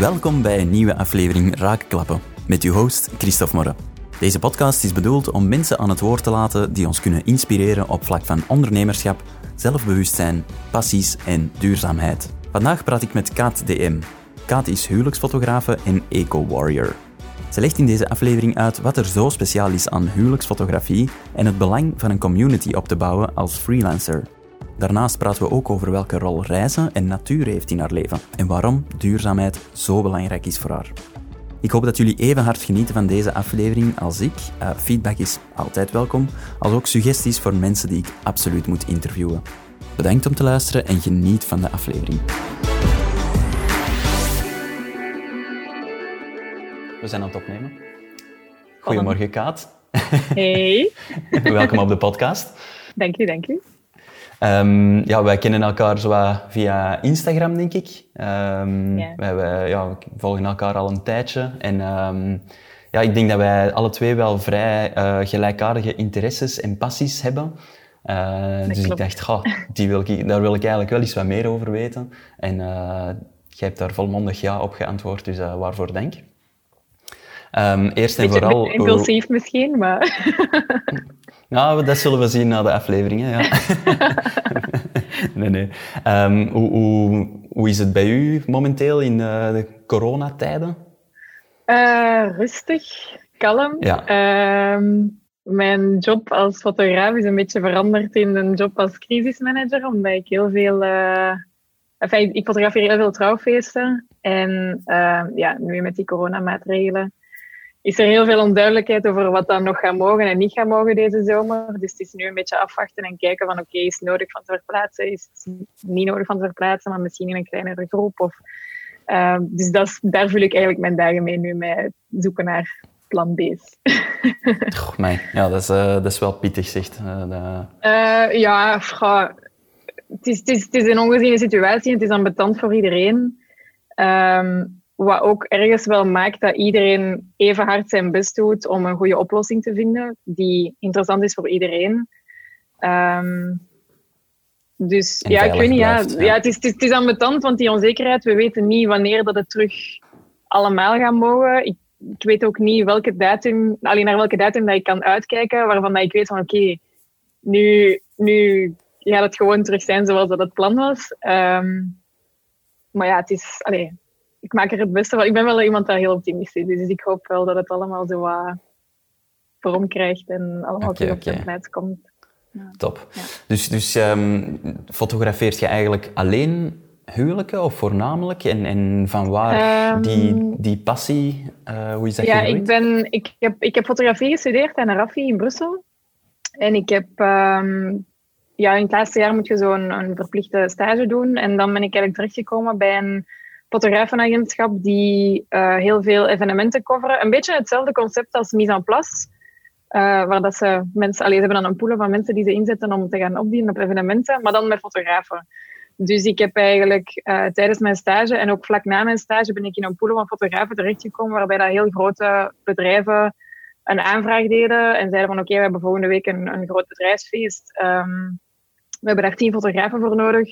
Welkom bij een nieuwe aflevering Raakklappen met uw host Christophe Morre. Deze podcast is bedoeld om mensen aan het woord te laten die ons kunnen inspireren op vlak van ondernemerschap, zelfbewustzijn, passies en duurzaamheid. Vandaag praat ik met Kaat DM. Kaat is huwelijksfotografe en eco-warrior. Ze legt in deze aflevering uit wat er zo speciaal is aan huwelijksfotografie en het belang van een community op te bouwen als freelancer. Daarnaast praten we ook over welke rol reizen en natuur heeft in haar leven en waarom duurzaamheid zo belangrijk is voor haar. Ik hoop dat jullie even hard genieten van deze aflevering als ik. Uh, feedback is altijd welkom, als ook suggesties voor mensen die ik absoluut moet interviewen. Bedankt om te luisteren en geniet van de aflevering. We zijn aan het opnemen. Goedemorgen, Kaat. Hey. Welkom op de podcast. Dank u, dank u. Um, ja, wij kennen elkaar zo via Instagram, denk ik. Um, Ja. wij, wij ja, we volgen elkaar al een tijdje. En um, ja, ik denk dat wij alle twee wel vrij uh, gelijkaardige interesses en passies hebben. Uh, dus klopt. ik dacht, die wil ik, daar wil ik eigenlijk wel eens wat meer over weten. En uh, jij hebt daar volmondig ja op geantwoord, dus waarvoor dank. Um, eerst en Beetje vooral... impulsief misschien, maar... Nou, dat zullen we zien na de afleveringen, ja. nee, nee. Um, hoe, hoe, hoe is het bij u momenteel in uh, de coronatijden? Uh, rustig, kalm. Ja. Um, mijn job als fotograaf is een beetje veranderd in een job als crisismanager, omdat ik heel veel... Uh, enfin, ik fotografeer heel veel trouwfeesten. En ja, nu met die coronamaatregelen is er heel veel onduidelijkheid over wat dan nog gaat mogen en niet gaat mogen deze zomer. Dus het is nu een beetje afwachten en kijken van oké, okay, is het nodig van te verplaatsen? Is het niet nodig van te verplaatsen, maar misschien in een kleinere groep? Of, uh, dus dat is, daar vul ik eigenlijk mijn dagen mee nu, met zoeken naar plan B's. Goh, mij. Ja, dat is, uh, dat is wel pittig, zegt. Uh, uh, ja, ga, het, is, het, is, het is een ongeziene situatie en het is ambetant voor iedereen. Um, wat ook ergens wel maakt dat iedereen even hard zijn best doet om een goede oplossing te vinden, die interessant is voor iedereen. Um, dus en ja, ik weet niet, blijft, ja, ja. het, is, het, is, het is ambetant, want die onzekerheid, we weten niet wanneer dat het terug allemaal gaat mogen. Ik, ik weet ook niet welke datum, alleen naar welke datum dat ik kan uitkijken, waarvan dat ik weet van oké, okay, nu, nu gaat het gewoon terug zijn zoals dat het plan was. Um, maar ja, het is, allee, ik maak er het beste van. Ik ben wel iemand dat heel optimistisch is, dus ik hoop wel dat het allemaal zo wat vorm krijgt en allemaal okay, op okay. plaats komt. Ja. Top. Ja. Dus, dus um, fotografeert je eigenlijk alleen huwelijken of voornamelijk? En, en van waar um, die, die passie? Uh, hoe is dat Ja, gegroeid? ik, ben, ik, heb, ik heb fotografie gestudeerd aan Raffi in Brussel. En ik heb... Um, ja, in het laatste jaar moet je zo'n een verplichte stage doen. En dan ben ik eigenlijk terechtgekomen bij een fotografenagentschap die uh, heel veel evenementen coveren. Een beetje hetzelfde concept als Mise en Place. Uh, waar dat ze mensen, allee, ze hebben dan een pool van mensen die ze inzetten om te gaan opdienen op evenementen, maar dan met fotografen. Dus ik heb eigenlijk uh, tijdens mijn stage en ook vlak na mijn stage ben ik in een pool van fotografen terechtgekomen waarbij dat heel grote bedrijven een aanvraag deden en zeiden van oké, we hebben volgende week een, een groot bedrijfsfeest. Um, we hebben daar tien fotografen voor nodig.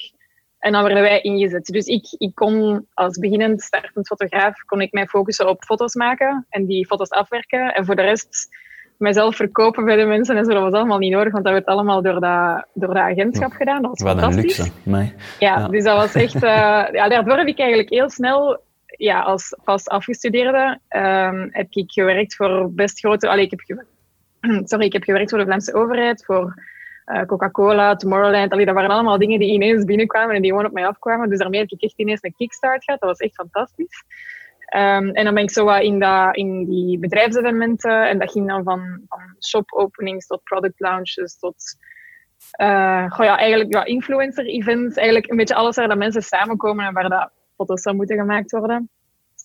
En dan werden wij ingezet. Dus ik, ik kon als beginnend, startend fotograaf, kon ik mij focussen op foto's maken en die foto's afwerken. En voor de rest mijzelf verkopen bij de mensen en zo. Dat was allemaal niet nodig, want dat werd allemaal door dat, door dat agentschap gedaan. Dat was Wat fantastisch. een luxe. Nee. Ja, Ja. dus dat was echt... eh, ja, daardoor heb ik eigenlijk heel snel, ja, als vast afgestudeerde, ehm, heb ik gewerkt voor best grote... Allee, ik heb gewerkt, sorry, ik heb gewerkt voor de Vlaamse overheid, voor Coca-Cola, Tomorrowland. Allee, dat waren allemaal dingen die ineens binnenkwamen en die gewoon op mij afkwamen. Dus daarmee heb ik echt ineens een kickstart gehad. Dat was echt fantastisch. Ehm, en dan ben ik zo wat in, in die bedrijfsevenementen. En dat ging dan van, van shop-openings tot product launches tot... eh, goh, ja, eigenlijk ja, influencer-events. Eigenlijk een beetje alles waar dat mensen samenkomen en waar dat foto's zou moeten gemaakt worden.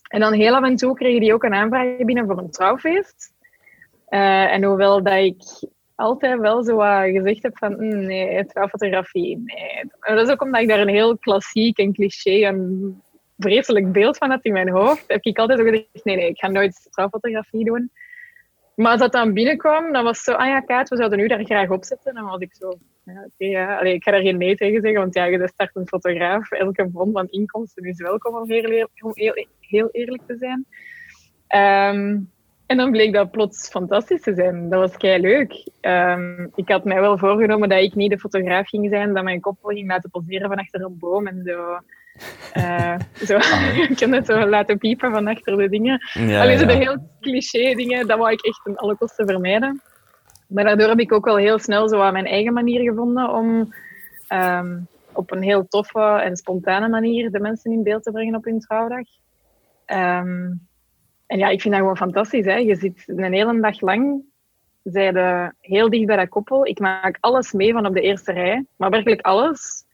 En dan heel af en toe kregen die ook een aanvraag binnen voor een trouwfeest. Eh, en hoewel dat ik altijd wel zo uh, gezegd heb van mm, nee, trouwfotografie, nee. En dat is ook omdat ik daar een heel klassiek en cliché en vreselijk beeld van had in mijn hoofd. Heb ik altijd ook gezegd, nee, nee, ik ga nooit trouwfotografie doen. Maar als dat dan binnenkwam, dan was het zo, ah ja, Kaat, we zouden nu daar graag op zetten. Dan was ik zo, ja, oké, ja. Ik ga daar geen nee tegen zeggen, want ja, je bent startend fotograaf. Elke bron van inkomsten is welkom, om heel, om heel, heel eerlijk te zijn. Ehm, en dan bleek dat plots fantastisch te zijn. Dat was kei leuk. Ehm, ik had mij wel voorgenomen dat ik niet de fotograaf ging zijn, dat mijn koppel ging laten poseren van achter een boom en zo. Uh, zo, je kunt het zo laten piepen van achter de dingen. Ja, Alleen zo de heel cliché dingen, dat wou ik echt aan alle kosten vermijden. Maar daardoor heb ik ook wel heel snel zo aan mijn eigen manier gevonden om um, op een heel toffe en spontane manier de mensen in beeld te brengen op hun trouwdag. Um, en ja, ik vind dat gewoon fantastisch. Hè. Je zit een hele dag lang, zijde heel dicht bij dat koppel. Ik maak alles mee van op de eerste rij, maar werkelijk alles.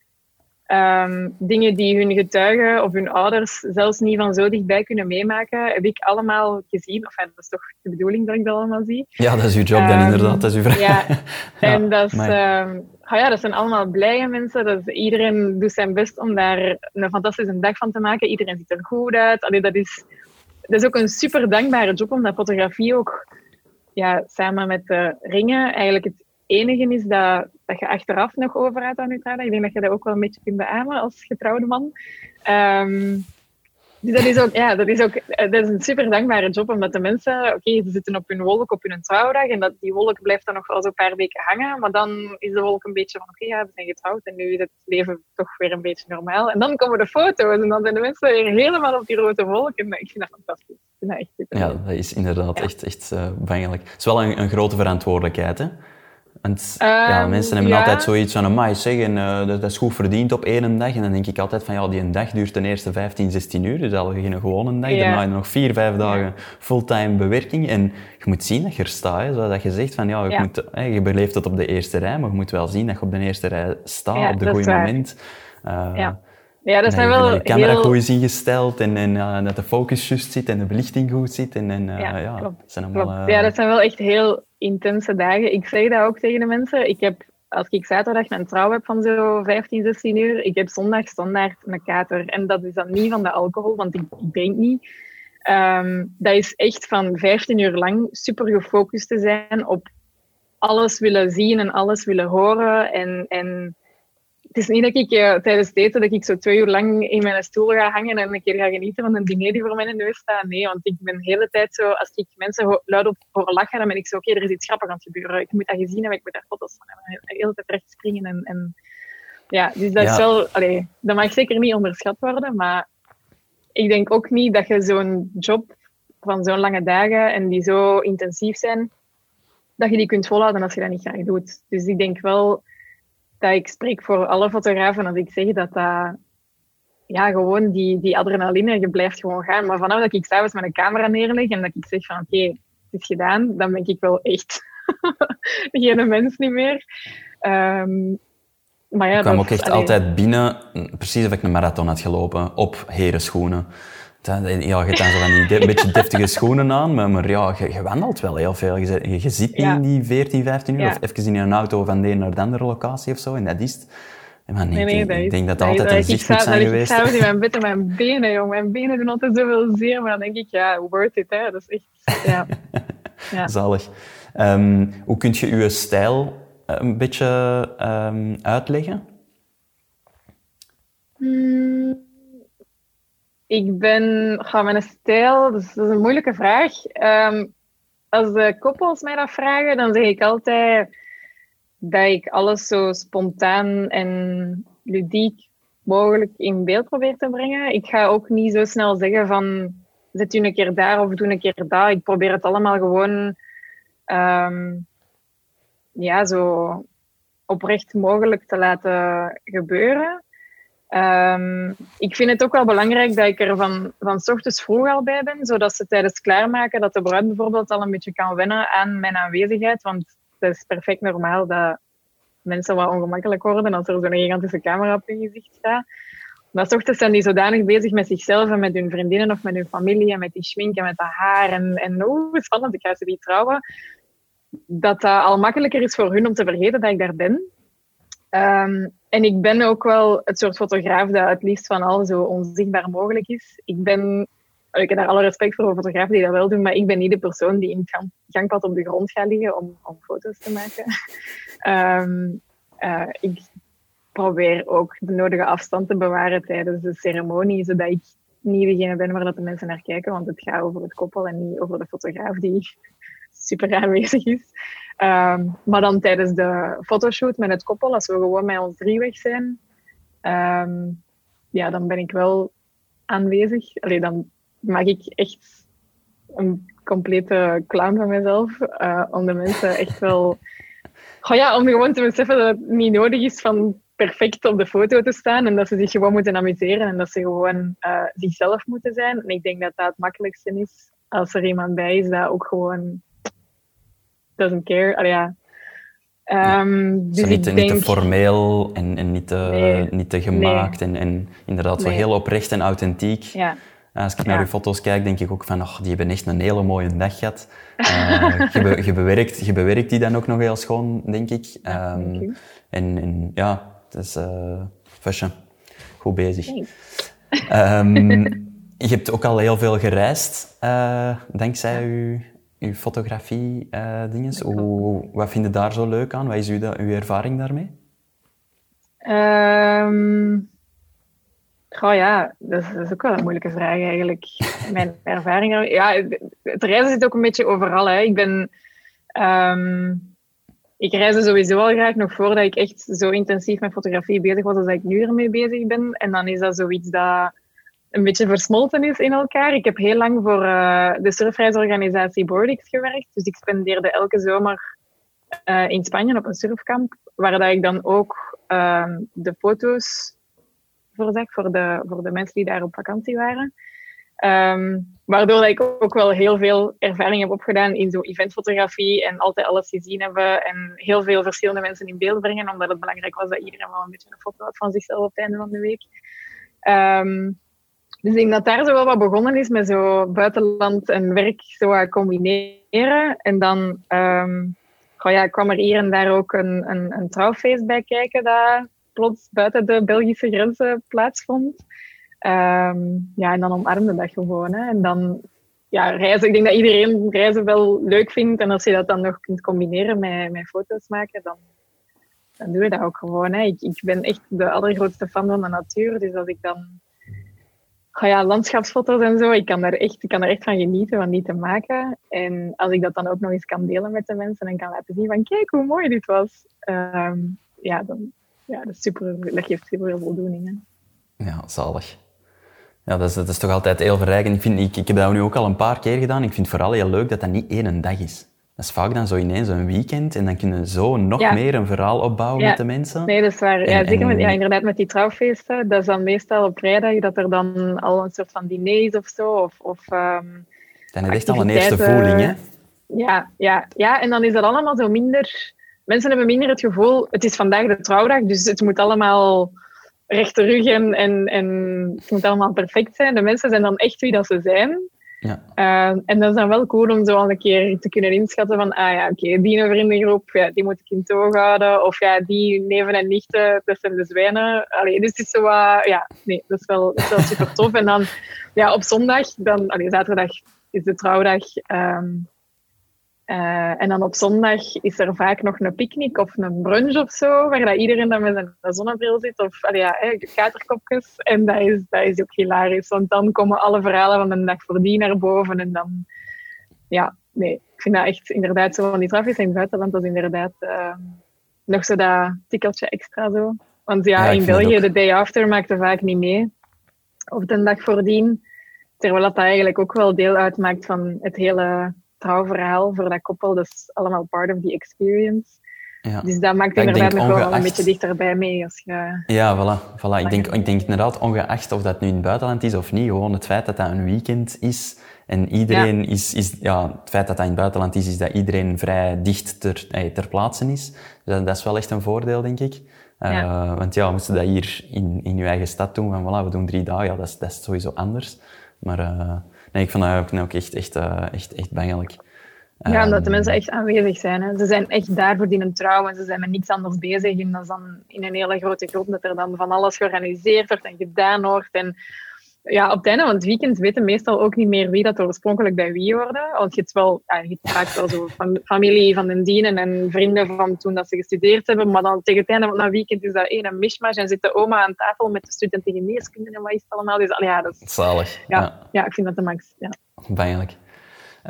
Um, dingen die hun getuigen of hun ouders zelfs niet van zo dichtbij kunnen meemaken, heb ik allemaal gezien. Of dat is toch de bedoeling dat ik dat allemaal zie. Ja, dat is uw job um, dan ehm, inderdaad, dat is uw vraag. Ja, en dat, is, um, ja, dat zijn allemaal blije mensen. Dat is, iedereen doet zijn best om daar een fantastische dag van te maken. Iedereen ziet er goed uit. Allee, dat is dat is ook een super dankbare job, omdat fotografie ook ja, samen met de ringen eigenlijk het enige is dat, dat je achteraf nog overhoudt aan je. Ik denk dat je dat ook wel een beetje kunt beamen als getrouwde man. Um, dus dat is ook, ja, dat is ook dat is een super dankbare job, omdat de mensen, oké, ze zitten op hun wolk op hun trouwdag en dat, die wolk blijft dan nog wel zo'n paar weken hangen, maar dan is de wolk een beetje van, oké, ja, we zijn getrouwd en nu is het leven toch weer een beetje normaal. En dan komen de foto's en dan zijn de mensen weer helemaal op die rode wolk en ik vind dat fantastisch. Ik vind dat echt super. Ja, dat is inderdaad echt, echt uh, bangelijk. Het is wel een, een grote verantwoordelijkheid, hè? Want ja, ehm, mensen hebben altijd zoiets van, amai zeggen, uh, dat, is goed verdiend op één dag. En dan denk ik altijd van, ja, die een dag duurt ten eerste 15, 16 uur, dus al geen gewone dag. Ja. Daarna je nog vier, vijf dagen fulltime bewerking. En je moet zien dat je er staat, zodat je zegt van, ja, je, Moet, hè, je beleeft het op de eerste rij, maar je moet wel zien dat je op de eerste rij staat, op de goede moment. Uh, ja. Ja, dat zijn wel de camera heel... goed is ingesteld en, en uh, dat de focus juist zit en de belichting goed zit. En, en uh, ja, ja, klopt. Dat zijn allemaal, uh... ja, dat zijn wel echt heel intense dagen. Ik zeg dat ook tegen de mensen. Ik heb, als ik zaterdag een trouw heb van zo 15, 16 uur, ik heb zondag standaard een kater. En dat is dan niet van de alcohol, want ik, ik drink niet. Um, dat is echt van 15 uur lang super gefocust te zijn op alles willen zien en alles willen horen. En, en het is niet dat ik uh, tijdens het eten dat ik zo twee uur lang in mijn stoel ga hangen en een keer ga genieten van een diner die voor mijn neus staat. Nee, want ik ben de hele tijd zo, als ik mensen luid op hoor lachen, dan ben ik zo, oké, er is iets grappigs aan het gebeuren. Ik moet dat gezien hebben, ik moet daar foto's van hebben. De hele tijd recht springen en, en ja, dus dat is wel, allee, dat mag zeker niet onderschat worden, maar ik denk ook niet dat je zo'n job van zo'n lange dagen en die zo intensief zijn, dat je die kunt volhouden als je dat niet graag doet. Dus ik denk wel dat ik spreek voor alle fotografen als ik zeg dat dat ja, gewoon die, die adrenaline, je blijft gewoon gaan. Maar vanaf dat ik s'avonds met een camera neerleg en dat ik zeg van oké, het is gedaan, dan ben ik wel echt geen mens niet meer. Um, maar ja, ik kwam ook echt altijd binnen, precies of ik een marathon had gelopen, op herenschoenen. Ja, je hebt dan zo van die beetje deftige schoenen aan, maar, maar ja, je, je, wandelt wel heel veel. Je, je, zit niet in die 14, 15 uur, of even in een auto van de een naar de andere locatie of zo, en dat is het. Maar nee, nee, nee, ik, denk dat altijd een zicht moet zijn geweest. Ik sta in mijn bed en mijn benen, jongen. Mijn benen doen altijd zoveel zeer, maar dan denk ik, ja, worth it, hè. Dat is echt, ja. ja. Zalig. Um, hoe kun je je stijl eh, een beetje um, uitleggen? Hmm ik ben, ga mijn stijl, dus dat is een moeilijke vraag. Um, als de koppels mij dat vragen, dan zeg ik altijd dat ik alles zo spontaan en ludiek mogelijk in beeld probeer te brengen. Ik ga ook niet zo snel zeggen van zet u een keer daar of doe een keer daar. Ik probeer het allemaal gewoon um, ja, zo oprecht mogelijk te laten gebeuren. Um, ik vind het ook wel belangrijk dat ik er van, van s ochtends vroeg al bij ben, zodat ze tijdens klaarmaken, dat de bruid bijvoorbeeld al een beetje kan wennen aan mijn aanwezigheid. Want het is perfect normaal dat mensen wat ongemakkelijk worden als er zo'n gigantische camera op hun gezicht staat. Maar s ochtends zijn die zodanig bezig met zichzelf en met hun vriendinnen of met hun familie en met die schmink en met dat haar en, en hoe spannend, ik ga ze die trouwen. Dat dat al makkelijker is voor hun om te vergeten dat ik daar ben. Um, en ik ben ook wel het soort fotograaf dat het liefst van al zo onzichtbaar mogelijk is. Ik ben ik heb daar alle respect voor, voor fotografen die dat wel doen, maar ik ben niet de persoon die in het gangpad op de grond gaat liggen om, foto's te maken. um, uh, ik probeer ook de nodige afstand te bewaren tijdens de ceremonie, zodat ik niet degene ben waar dat de mensen naar kijken, want het gaat over het koppel en niet over de fotograaf die super aanwezig is. Um, maar dan tijdens de fotoshoot met het koppel, als we gewoon met ons drie weg zijn, um, ja, dan ben ik wel aanwezig. Allee, dan maak ik echt een complete clown van mezelf, uh, om de mensen echt wel... Oh ja, om gewoon te beseffen dat het niet nodig is van perfect op de foto te staan en dat ze zich gewoon moeten amuseren en dat ze gewoon uh, zichzelf moeten zijn. En ik denk dat dat het makkelijkste is als er iemand bij is dat ook gewoon doesn't care. Allee, ja. Um, dus niet, niet te formeel en, en niet, te, nee, niet te gemaakt en, en inderdaad nee. zo heel oprecht en authentiek. Ja. Als ik naar uw foto's kijk, denk ik ook van, oh, die hebben echt een hele mooie dag gehad. Uh, je, be, je, bewerkt, je bewerkt die dan ook nog heel schoon, denk ik. Um, en, en ja, het is uh, fashion. Goed bezig. Um, je hebt ook al heel veel gereisd, uh, dankzij uw, uw fotografie-dingen. Uh, wat vind je daar zo leuk aan? Wat is uw, uw ervaring daarmee? Um, oh ja, dat is, dat is, ook wel een moeilijke vraag eigenlijk. Mijn ervaring... Ja, het reizen zit ook een beetje overal. Hè. Ik ben... Um, ik reisde sowieso al graag nog voordat ik echt zo intensief met fotografie bezig was als ik nu ermee bezig ben. En dan is dat zoiets dat een beetje versmolten is in elkaar. Ik heb heel lang voor uh, de surfreisorganisatie Boardix gewerkt. Dus ik spendeerde elke zomer uh, in Spanje op een surfkamp, waar dat ik dan ook uh, de foto's voorzag voor de, voor de mensen die daar op vakantie waren. Um, waardoor ik ook wel heel veel ervaring heb opgedaan in zo eventfotografie en altijd alles gezien hebben en heel veel verschillende mensen in beeld brengen, omdat het belangrijk was dat iedereen wel een beetje een foto had van zichzelf op het einde van de week. Um, dus ik denk dat daar zo wel wat begonnen is met zo buitenland en werk zo wat combineren. En dan um, ja, kwam er hier en daar ook een, een, een trouwfeest bij kijken dat plots buiten de Belgische grenzen plaatsvond. Um, ja, en dan omarmde dat gewoon. Hè. En dan ja, reizen. Ik denk dat iedereen reizen wel leuk vindt. En als je dat dan nog kunt combineren met, met foto's maken, dan, dan doe je dat ook gewoon. Hè. Ik, ik ben echt de allergrootste fan van de natuur. Dus als ik dan ja, landschapsfoto's en zo, ik kan, daar echt, ik kan er echt van genieten van die te maken. En als ik dat dan ook nog eens kan delen met de mensen en kan laten zien van kijk hoe mooi dit was. Um, ja, dan, ja dat, is super, dat geeft super veel voldoening. Ja, zalig. Ja, dat is, dat is toch altijd heel verrijkend. Ik, vind, ik, ik heb dat nu ook al een paar keer gedaan. Ik vind het vooral heel leuk dat dat niet één dag is. Dat is vaak dan zo ineens een weekend en dan kunnen zo nog meer een verhaal opbouwen met de mensen. Nee, dat is waar. ja, zeker met, ja, inderdaad met die trouwfeesten. Dat is dan meestal op vrijdag dat er dan al een soort van diner is of zo. Of, of, um, dan is echt al een eerste voeling, hè? Ja, ja, ja, en dan is dat allemaal zo minder... Mensen hebben minder het gevoel, het is vandaag de trouwdag, dus het moet allemaal rechte rug en, en, en het moet allemaal perfect zijn. De mensen zijn dan echt wie dat ze zijn. Ja. Uh, en dat is dan wel cool om zo al een keer te kunnen inschatten van, ah ja, oké, okay, die vriendengroep, ja, die moet ik in toog houden. Of ja, die neven en nichten, dat zijn de zwijnen. Allee, dus het is zo ja, nee, dat is wel, dat is wel super tof. en dan, ja, op zondag, dan, allee, zaterdag is de trouwdag. Um, uh, en dan op zondag is er vaak nog een picknick of een brunch of zo, waar dat iedereen dan met zijn zonnebril zit, of allee, ja, katerkopjes. En dat is, dat is ook hilarisch, want dan komen alle verhalen van de dag voordien naar boven. En dan, ja, nee, ik vind dat echt inderdaad zo van die traffic in het buitenland, dat is inderdaad uh, nog zo dat tikkeltje extra zo. Want ja, ja in België, de day after maakte vaak niet mee. Of de dag voordien. Terwijl dat eigenlijk ook wel deel uitmaakt van het hele trouwverhaal voor dat koppel. Dat is allemaal part of the experience. Ja. Dus dat maakt inderdaad nog wel een beetje dichterbij mee. Als je... Ja, voilà. voilà. Ik, denk, ik denk inderdaad, ongeacht of dat nu in het buitenland is of niet, gewoon het feit dat dat een weekend is en iedereen is, is... Ja, het feit dat dat in het buitenland is, is dat iedereen vrij dicht ter, eh, ter plaatse is. Dus dat, dat, is wel echt een voordeel, denk ik. Uh, want ja, moesten dat hier in, in je eigen stad doen, van voilà, we doen drie dagen, ja, dat is, dat is sowieso anders. Maar... Uh, nee, ik vond dat ook echt, echt, uh, echt, echt bangelijk. Ja, omdat de mensen echt aanwezig zijn. Hè. Ze zijn echt daar voor die trouw en ze zijn met niks anders bezig. En dat is dan in een hele grote groep dat er dan van alles georganiseerd wordt en gedaan wordt. En ja, op het einde van het weekend weten meestal ook niet meer wie dat oorspronkelijk bij wie hoorde. Want je hebt wel, ja, je hebt vaak wel zo van, familie van de dienen en vrienden van toen dat ze gestudeerd hebben. Maar dan tegen het einde van het weekend is dat één mishmash en zit de oma aan tafel met de studenten geneeskunde en wat is het allemaal. Dus ja, dat is... Zalig. Ja, ja. ik vind dat de max. Ja. Bijelijk.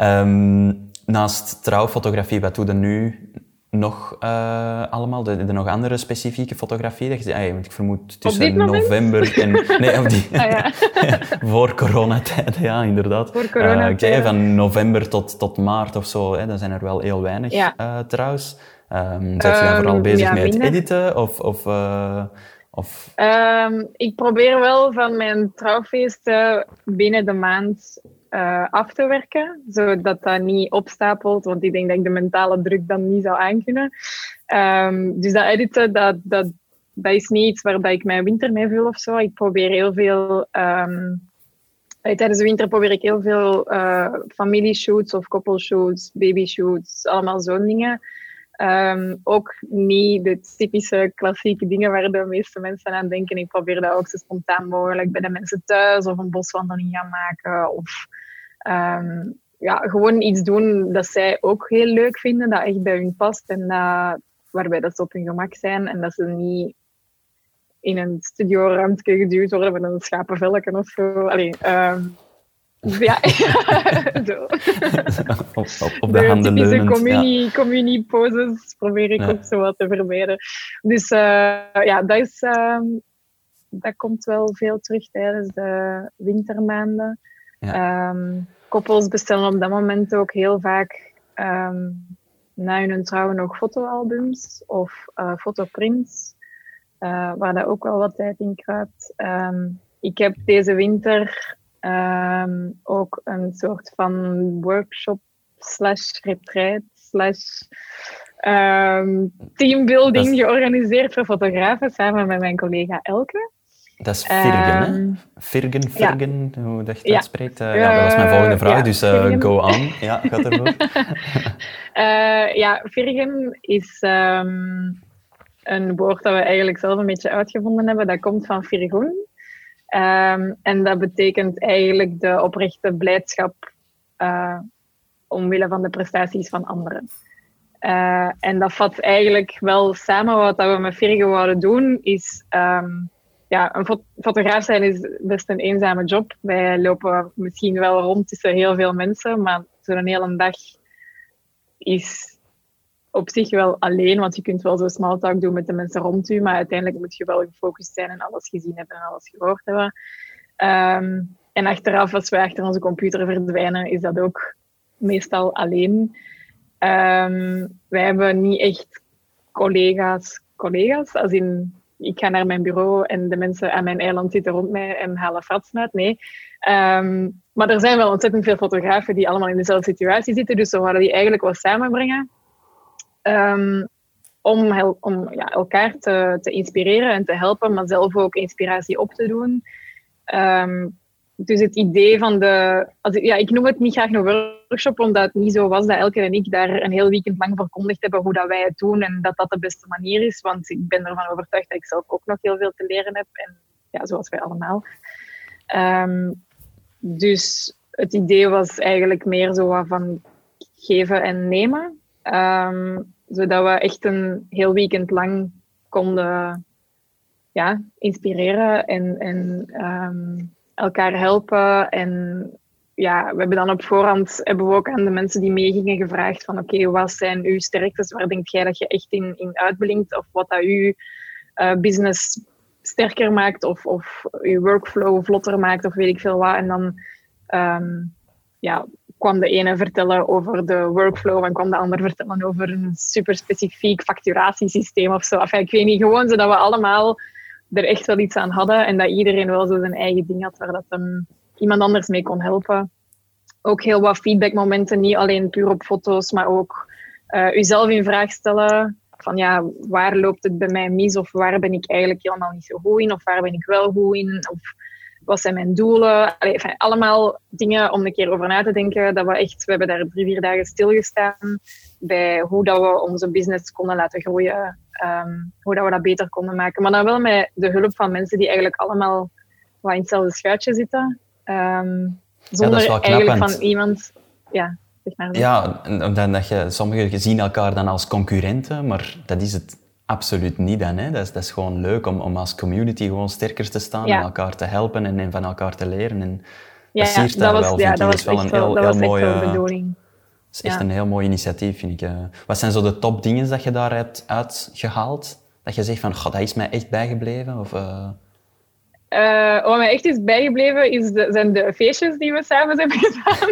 Um, naast trouwfotografie, wat doe je nu nog uh, allemaal? Er nog andere specifieke fotografie? Dat je, ah, ik vermoed tussen november en... Nee, op die, ah, ja. voor coronatijd, ja, inderdaad. Voor corona, uh, ik zei van november tot, tot maart of zo, hè, dan zijn er wel heel weinig ja. uh, trouwens. Um, zijn je dan vooral bezig met het editen? Of, of, of... Um, ik probeer wel van mijn trouwfeesten binnen de maand uh, af te werken, zodat dat niet opstapelt, want ik denk dat ik de mentale druk dan niet zou aankunnen. Um, dus dat editen, dat, dat, dat is niet iets waar ik mijn winter mee vul of zo. Ik probeer heel veel... Um, tijdens de winter probeer ik heel veel uh, familieshoots of koppelshoots, babyshoots, allemaal zo'n dingen. Um, ook niet de typische klassieke dingen waar de meeste mensen aan denken. Ik probeer dat ook zo spontaan mogelijk bij de mensen thuis of een boswandeling gaan maken. Of um, ja, gewoon iets doen dat zij ook heel leuk vinden, dat echt bij hun past en waarbij dat ze op hun gemak zijn en dat ze niet in een studioruimte geduwd worden met een schapenvelken of zo. Allee, um, ja, zo. op, op, de, de handen leunend, communie, ja. communie poses probeer ik ja. ook zo wat te vermijden. Dus uh, ja, dat, is, um, dat komt wel veel terug tijdens de wintermaanden. Ja. Um, koppels bestellen op dat moment ook heel vaak um, na hun trouwen nog fotoalbums of uh, fotoprints, uh, waar dat ook wel wat tijd in kruipt. Um, ik heb deze winter um, ook een soort van workshop slash retreat slash teambuilding georganiseerd voor fotografen samen met mijn collega Elke. Dat is Virgen, um, hè? Ehm, Virgen, Virgen, hoe dat je dat spreekt. Uh, ja, dat was mijn volgende vraag, dus uh, go on. Ja, gaat ervoor. uh, ja, Virgen is um, een woord dat we eigenlijk zelf een beetje uitgevonden hebben. Dat komt van Virgoen. Um, en dat betekent eigenlijk de oprechte blijdschap omwille van de prestaties van anderen. en dat vat eigenlijk wel samen wat we met Virgen wouden doen, is... Um, ja, een fotograaf zijn is best een eenzame job. Wij lopen misschien wel rond tussen heel veel mensen, maar zo'n hele dag is op zich wel alleen, want je kunt wel zo small talk doen met de mensen rond u, maar uiteindelijk moet je wel gefocust zijn en alles gezien hebben en alles gehoord hebben. Um, en achteraf, als wij achter onze computer verdwijnen, is dat ook meestal alleen. Um, wij hebben niet echt collega's, collega's, als in ik ga naar mijn bureau en de mensen aan mijn eiland zitten rond mij en halen fratsen uit. Nee. Um, maar er zijn wel ontzettend veel fotografen die allemaal in dezelfde situatie zitten. Dus we willen die eigenlijk wel samenbrengen. Um, om, om ja, elkaar te, te, inspireren en te helpen, maar zelf ook inspiratie op te doen. Um, dus het idee van de... Als, ja, ik noem het niet graag een workshop, omdat het niet zo was dat Elke en ik daar een heel weekend lang verkondigd hebben hoe dat wij het doen en dat dat de beste manier is. Want ik ben ervan overtuigd dat ik zelf ook nog heel veel te leren heb. En ja, zoals wij allemaal. Um, dus het idee was eigenlijk meer zo van geven en nemen. Um, zodat we echt een heel weekend lang konden ja, inspireren en, en um, elkaar helpen. En ja, we hebben dan op voorhand hebben we ook aan de mensen die meegingen gevraagd van oké, wat zijn uw sterktes? Waar denkt jij dat je echt in, in uitblinkt? Of wat dat uw uh, business sterker maakt of, of uw workflow vlotter maakt of weet ik veel wat. En dan um, ja, kwam de ene vertellen over de workflow en kwam de ander vertellen over een super specifiek facturatiesysteem of zo. Enfin, ik weet niet, gewoon zodat we allemaal er echt wel iets aan hadden en dat iedereen wel zo zijn eigen ding had waar dat iemand anders mee kon helpen. Ook heel wat feedbackmomenten, niet alleen puur op foto's, maar ook uh, uzelf in vraag stellen. Van ja, waar loopt het bij mij mis of waar ben ik eigenlijk helemaal niet zo goed in of waar ben ik wel goed in of wat zijn mijn doelen? Allemaal dingen om een keer over na te denken. Dat we echt, we hebben daar drie, vier dagen stilgestaan bij hoe dat we onze business konden laten groeien. Um, hoe dat we dat beter konden maken. Maar dan wel met de hulp van mensen die eigenlijk allemaal wat in hetzelfde schuitje zitten. Ehm, zonder eigenlijk van iemand... Ja, zeg maar. Ja, omdat dat je, sommigen zien elkaar dan als concurrenten, maar dat is het absoluut niet dan. Hè. Dat, is, dat is gewoon leuk om, om als community gewoon sterker te staan en elkaar te helpen en, en, van elkaar te leren. En ja, dat, was, wel, ja, dat was wel een heel, heel mooie bedoeling. Het is echt een heel mooi initiatief, vind ik. Wat zijn zo de top dingen dat je daar hebt uitgehaald? Dat je zegt van, god, dat is mij echt bijgebleven? Of, uh... Uh, wat mij echt is bijgebleven, is de, zijn de feestjes die we samen hebben gedaan.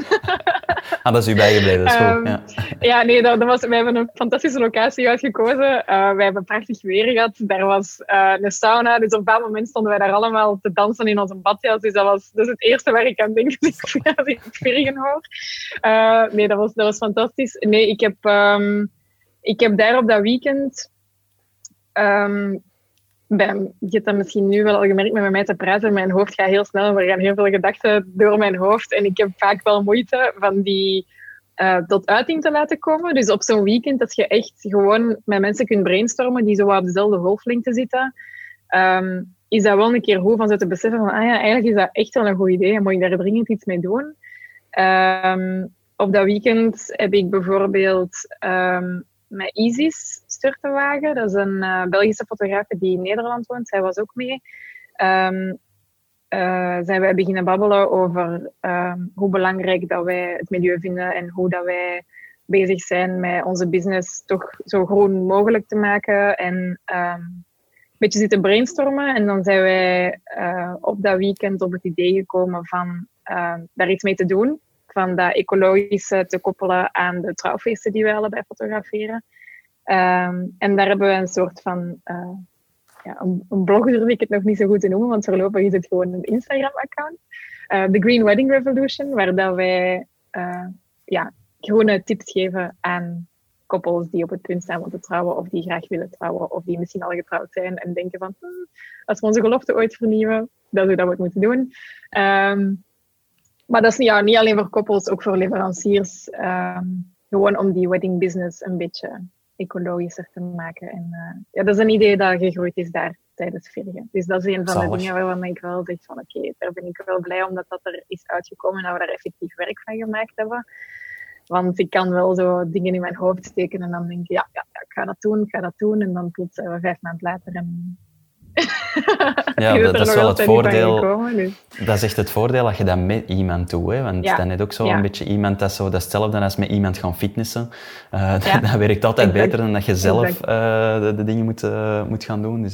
ah, dat is u bijgebleven, dat is goed. Ja, ja nee, dat, dat, was, wij hebben een fantastische locatie uitgekozen. Uh, wij hebben prachtig weer gehad. Daar was uh, een sauna, dus op een bepaald moment stonden wij daar allemaal te dansen in onze badjas. Dus dat was dat is het eerste waar ik aan denk als ik Virgen hoor. nee, dat was, dat was fantastisch. Nee, ik heb, um, ik heb daar op dat weekend... Um, je hebt dat misschien nu wel al gemerkt met mij te praten. Mijn hoofd gaat heel snel. Er gaan heel veel gedachten door mijn hoofd. En ik heb vaak wel moeite van die uh, tot uiting te laten komen. Dus op zo'n weekend dat je echt gewoon met mensen kunt brainstormen die zo op dezelfde golflengte zitten. Um, is dat wel een keer goed van zo te beseffen van, ah ja, eigenlijk is dat echt wel een goed idee en moet ik daar dringend iets mee doen. Um, op dat weekend heb ik bijvoorbeeld um, met Isis Sturtenwagen. Dat is een uh, Belgische fotograaf die in Nederland woont. Zij was ook mee. Um, uh, zijn wij beginnen babbelen over um, hoe belangrijk dat wij het milieu vinden en hoe dat wij bezig zijn met onze business toch zo groen mogelijk te maken. En um, een beetje zitten brainstormen. En dan zijn wij uh, op dat weekend op het idee gekomen van daar iets mee te doen van dat ecologische te koppelen aan de trouwfeesten die wij allebei fotograferen. Um, en daar hebben we een soort van uh, ja, een, blog durf ik het nog niet zo goed te noemen, want voorlopig is het gewoon een Instagram-account. Uh, The Green Wedding Revolution, waar dat wij uh, ja, groene tips geven aan koppels die op het punt staan om te trouwen, of die graag willen trouwen, of die misschien al getrouwd zijn en denken van, hm, als we onze gelofte ooit vernieuwen, dat dat we het moeten doen. Um, maar dat is ja, niet alleen voor koppels, ook voor leveranciers. Um, gewoon om die wedding business een beetje ecologischer te maken. En uh, ja, dat is een idee dat gegroeid is daar tijdens Virgen. Dus dat is een van de dingen waarvan ik wel zeg van oké, okay, daar ben ik wel blij omdat dat er is uitgekomen en dat we daar effectief werk van gemaakt hebben. Want ik kan wel zo dingen in mijn hoofd steken en dan denk ik, ja, ja, ik ga dat doen, ik ga dat doen. En dan plots zijn we vijf maanden later en ja, dat, is wel het voordeel. Dus. Dat is echt het voordeel dat je dat met iemand doet. Hè? Want dan heb ook zo een beetje iemand dat zo datzelfde als met iemand gaan fitnessen. Uh, dat, werkt altijd beter dan dat je zelf uh, de, de, dingen moet, uh, moet gaan doen. Dus,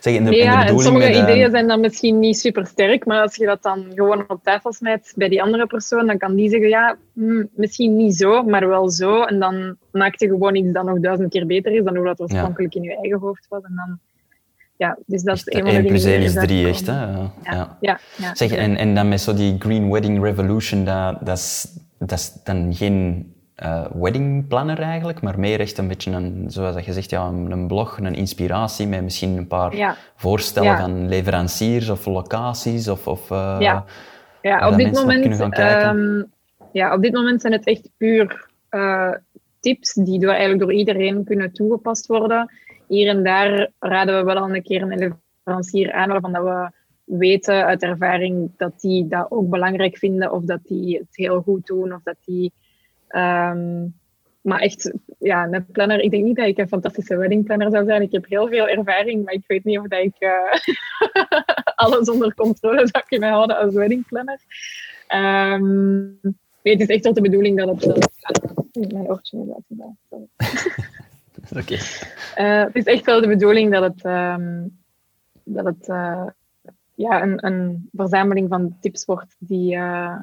zeg, in de, ja, in de en sommige ideeën zijn dan misschien niet super sterk, maar als je dat dan gewoon op tafel smijt bij die andere persoon, dan kan die zeggen, ja, hm, misschien niet zo, maar wel zo. En dan maak je gewoon iets dat nog duizend keer beter is dan hoe dat oorspronkelijk in je eigen hoofd was. En dan ja, dus dat is een van de plus 1 is 3, echt, hè? Ja. ja. ja. ja zeg, en, en dan met zo die Green Wedding Revolution, dat, dat, is, dat is dan geen uh, wedding planner eigenlijk, maar meer echt een beetje een, zoals je zegt, ja, een blog, een inspiratie met misschien een paar voorstellen van leveranciers of locaties of... of uh, ja, ja op dit moment... Um, ja, op dit moment zijn het echt puur uh, tips die door, eigenlijk door iedereen kunnen toegepast worden hier en daar raden we wel al een keer een leverancier aan waarvan we weten uit ervaring dat die dat ook belangrijk vinden of dat die het heel goed doen of dat die... Um, maar echt, ja, een planner. Ik denk niet dat ik een fantastische weddingplanner zou zijn. Ik heb heel veel ervaring, maar ik weet niet of dat ik uh, alles onder controle zou kunnen houden als weddingplanner. Um, nee, het is echt wel de bedoeling dat het... Uh, mijn oortje is uitgedaan. Oké. Uh, het is echt wel de bedoeling dat het, um, dat het uh, ja, een, een, verzameling van tips wordt die uh,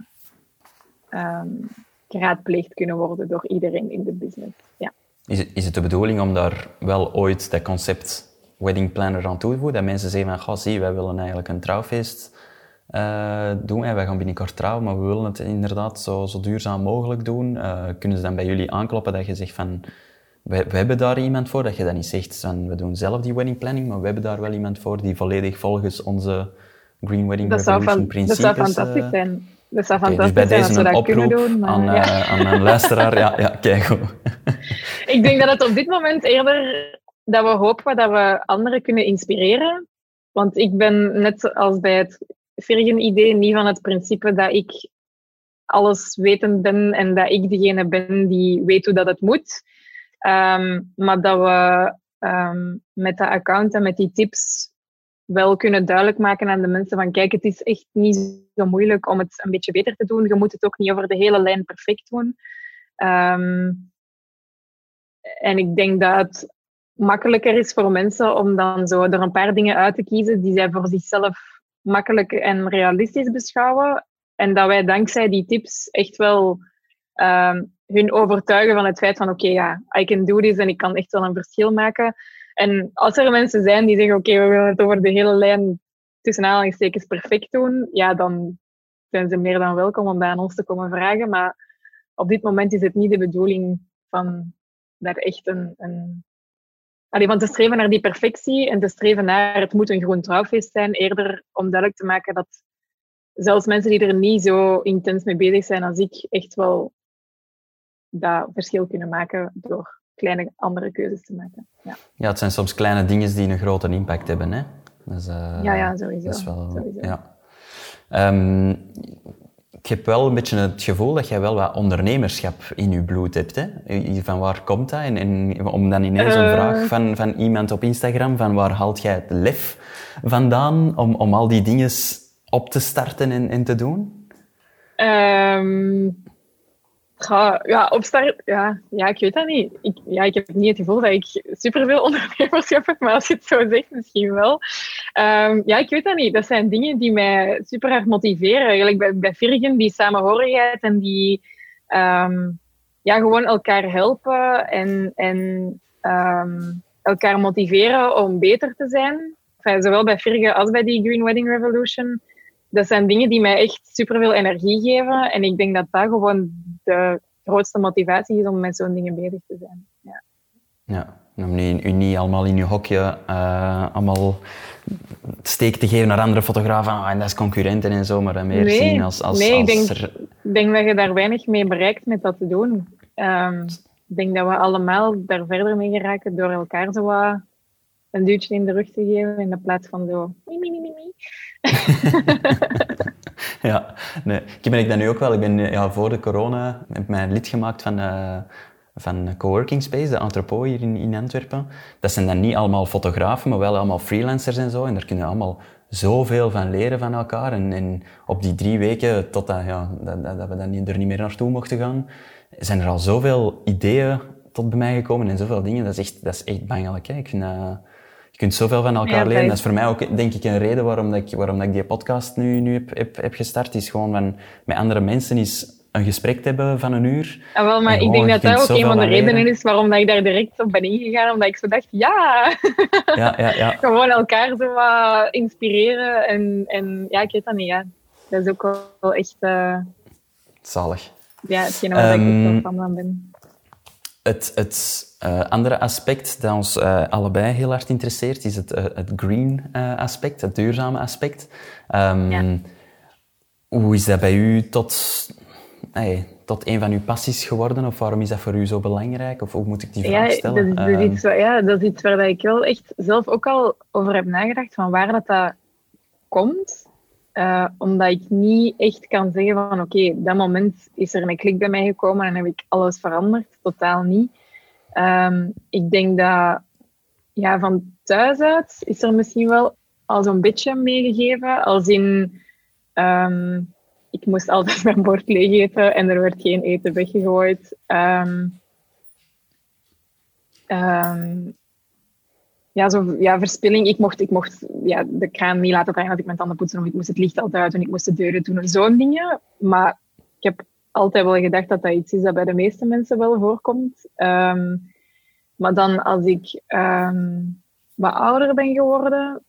um, geraadpleegd kunnen worden door iedereen in de business. Ja. Is, het, is het de bedoeling om daar wel ooit dat concept wedding planner aan toe te voegen? Dat mensen zeggen van, zie, wij willen eigenlijk een trouwfeest uh, doen. En wij gaan binnenkort trouwen, maar we willen het inderdaad zo, zo duurzaam mogelijk doen. Uh, kunnen ze dan bij jullie aankloppen dat je zegt van we, we, hebben daar iemand voor, dat je dat niet zegt, van, we doen zelf die wedding planning, maar we hebben daar wel iemand voor die volledig volgens onze Green Wedding dat Revolution zou principes... Dat zou fantastisch eh, zijn. Dat zou dus fantastisch dus bij deze zijn als we dat kunnen doen. Maar, aan, ja. uh, aan een luisteraar, ja, ja kijk goed. Ik denk dat het op dit moment eerder dat we hopen dat we anderen kunnen inspireren. Want ik ben net als bij het Virgin-idee, niet van het principe dat ik alles wetend ben en dat ik degene ben die weet hoe dat het moet. Ehm, maar dat we ehm, met dat account en met die tips wel kunnen duidelijk maken aan de mensen van kijk, het is echt niet zo moeilijk om het een beetje beter te doen. Je moet het ook niet over de hele lijn perfect doen. Ehm, en ik denk dat het makkelijker is voor mensen om dan zo er een paar dingen uit te kiezen die zij voor zichzelf makkelijk en realistisch beschouwen. En dat wij dankzij die tips echt wel hun overtuigen van het feit van oké, ja, I can do this en ik kan echt wel een verschil maken. En als er mensen zijn die zeggen oké, we willen het over de hele lijn tussen aanhalingstekens perfect doen, ja, dan zijn ze meer dan welkom om bij aan ons te komen vragen. Maar op dit moment is het niet de bedoeling van daar echt een, een want te streven naar die perfectie en te streven naar het moet een groen trouwfeest zijn, eerder om duidelijk te maken dat zelfs mensen die er niet zo intens mee bezig zijn als ik, echt wel dat verschil kunnen maken door kleine andere keuzes te maken. Ja, ja het zijn soms kleine dingen die een grote impact hebben. Hè? Dus, uh, ja, ja, sowieso. Dat is wel, sowieso. Ja. Um, ik heb wel een beetje het gevoel dat jij wel wat ondernemerschap in je bloed hebt. Hè? Van waar komt dat? En, en om dan ineens een uh... vraag van, van iemand op Instagram, van waar haalt jij het lef vandaan om, om al die dingen op te starten en, en te doen? Um, Ga, ja, opstart, ja, ja, ik weet dat niet. Ik, ja, ik heb niet het gevoel dat ik superveel ondernemerschap heb, maar als je het zo zegt, misschien wel. Um, ja, ik weet dat niet. Dat zijn dingen die mij super erg motiveren. Eigenlijk bij, bij Virgen, die samenhorigheid en die um, ja, gewoon elkaar helpen en, en um, elkaar motiveren om beter te zijn. Zowel bij Virgen als bij die Green Wedding Revolution dat zijn dingen die mij echt superveel energie geven. En ik denk dat dat gewoon de grootste motivatie is om met zo'n dingen bezig te zijn. Ja. Ja, om niet, u niet allemaal in uw hokje uh, allemaal steek te geven naar andere fotografen ah, en dat is concurrenten en zo, maar meer nee, zien als... als nee, als ik denk, er... denk dat je daar weinig mee bereikt met dat te doen. Um, ik denk dat we allemaal daar verder mee geraken door elkaar zo wat een duwtje in de rug te geven in de plaats van zo... ja, nee. Ik ben ik dat nu ook wel. Ik ben ja, voor de corona heb mij lid gemaakt van, uh, van Coworking Space, de Entrepot hier in, in Antwerpen. Dat zijn dan niet allemaal fotografen, maar wel allemaal freelancers en zo. En daar kunnen we allemaal zoveel van leren van elkaar. En, en op die drie weken, totdat ja, dat, dat, dat we dan niet, er niet meer naartoe mochten gaan, zijn er al zoveel ideeën tot bij mij gekomen en zoveel dingen. Dat is echt, dat is echt bangelijk. Hè? Ik vind je kunt zoveel van elkaar leren. Dat is voor mij ook, denk ik, een reden waarom, dat ik, waarom dat ik die podcast nu, nu heb, heb, heb gestart. Is gewoon van met andere mensen is een gesprek te hebben van een uur. Ja, wel, maar ik denk dat dat ook een van de redenen is waarom dat ik daar direct op ben ingegaan. Omdat ik zo dacht, ja! ja, ja, ja. Gewoon elkaar zo wat inspireren. En, en ja, ik weet dat niet, ja. Dat is ook wel echt... Uh... Zalig. Ja, hetgene waar um, ik echt ehm, van ben. Het, het uh, andere aspect dat ons uh, allebei heel hard interesseert, is het, uh, het green aspect, het duurzame aspect. Um, ja. Hoe is dat bij u tot, hey, tot een van uw passies geworden? Of waarom is dat voor u zo belangrijk? Of hoe moet ik die vraag ja, stellen? Dat is, dat is iets, ja, dat is iets waar ik wel echt zelf ook al over heb nagedacht, van waar dat, dat komt. Omdat ik niet echt kan zeggen van oké, dat moment is er een klik bij mij gekomen en heb ik alles veranderd. Totaal niet. Um, ik denk dat ja, van thuis uit is er misschien wel al zo'n beetje meegegeven. Als in, um, ik moest altijd mijn bord leeg eten en er werd geen eten weggegooid. Um, ja, zo, ja, verspilling. Ik mocht, ik mocht ja, de kraan niet laten draaien als ik mijn tanden poetsen, of ik moest het licht altijd uit en ik moest de deuren doen. Zo'n dingen. Maar ik heb altijd wel gedacht dat dat iets is dat bij de meeste mensen wel voorkomt. Um, maar dan als ik um, wat ouder ben geworden,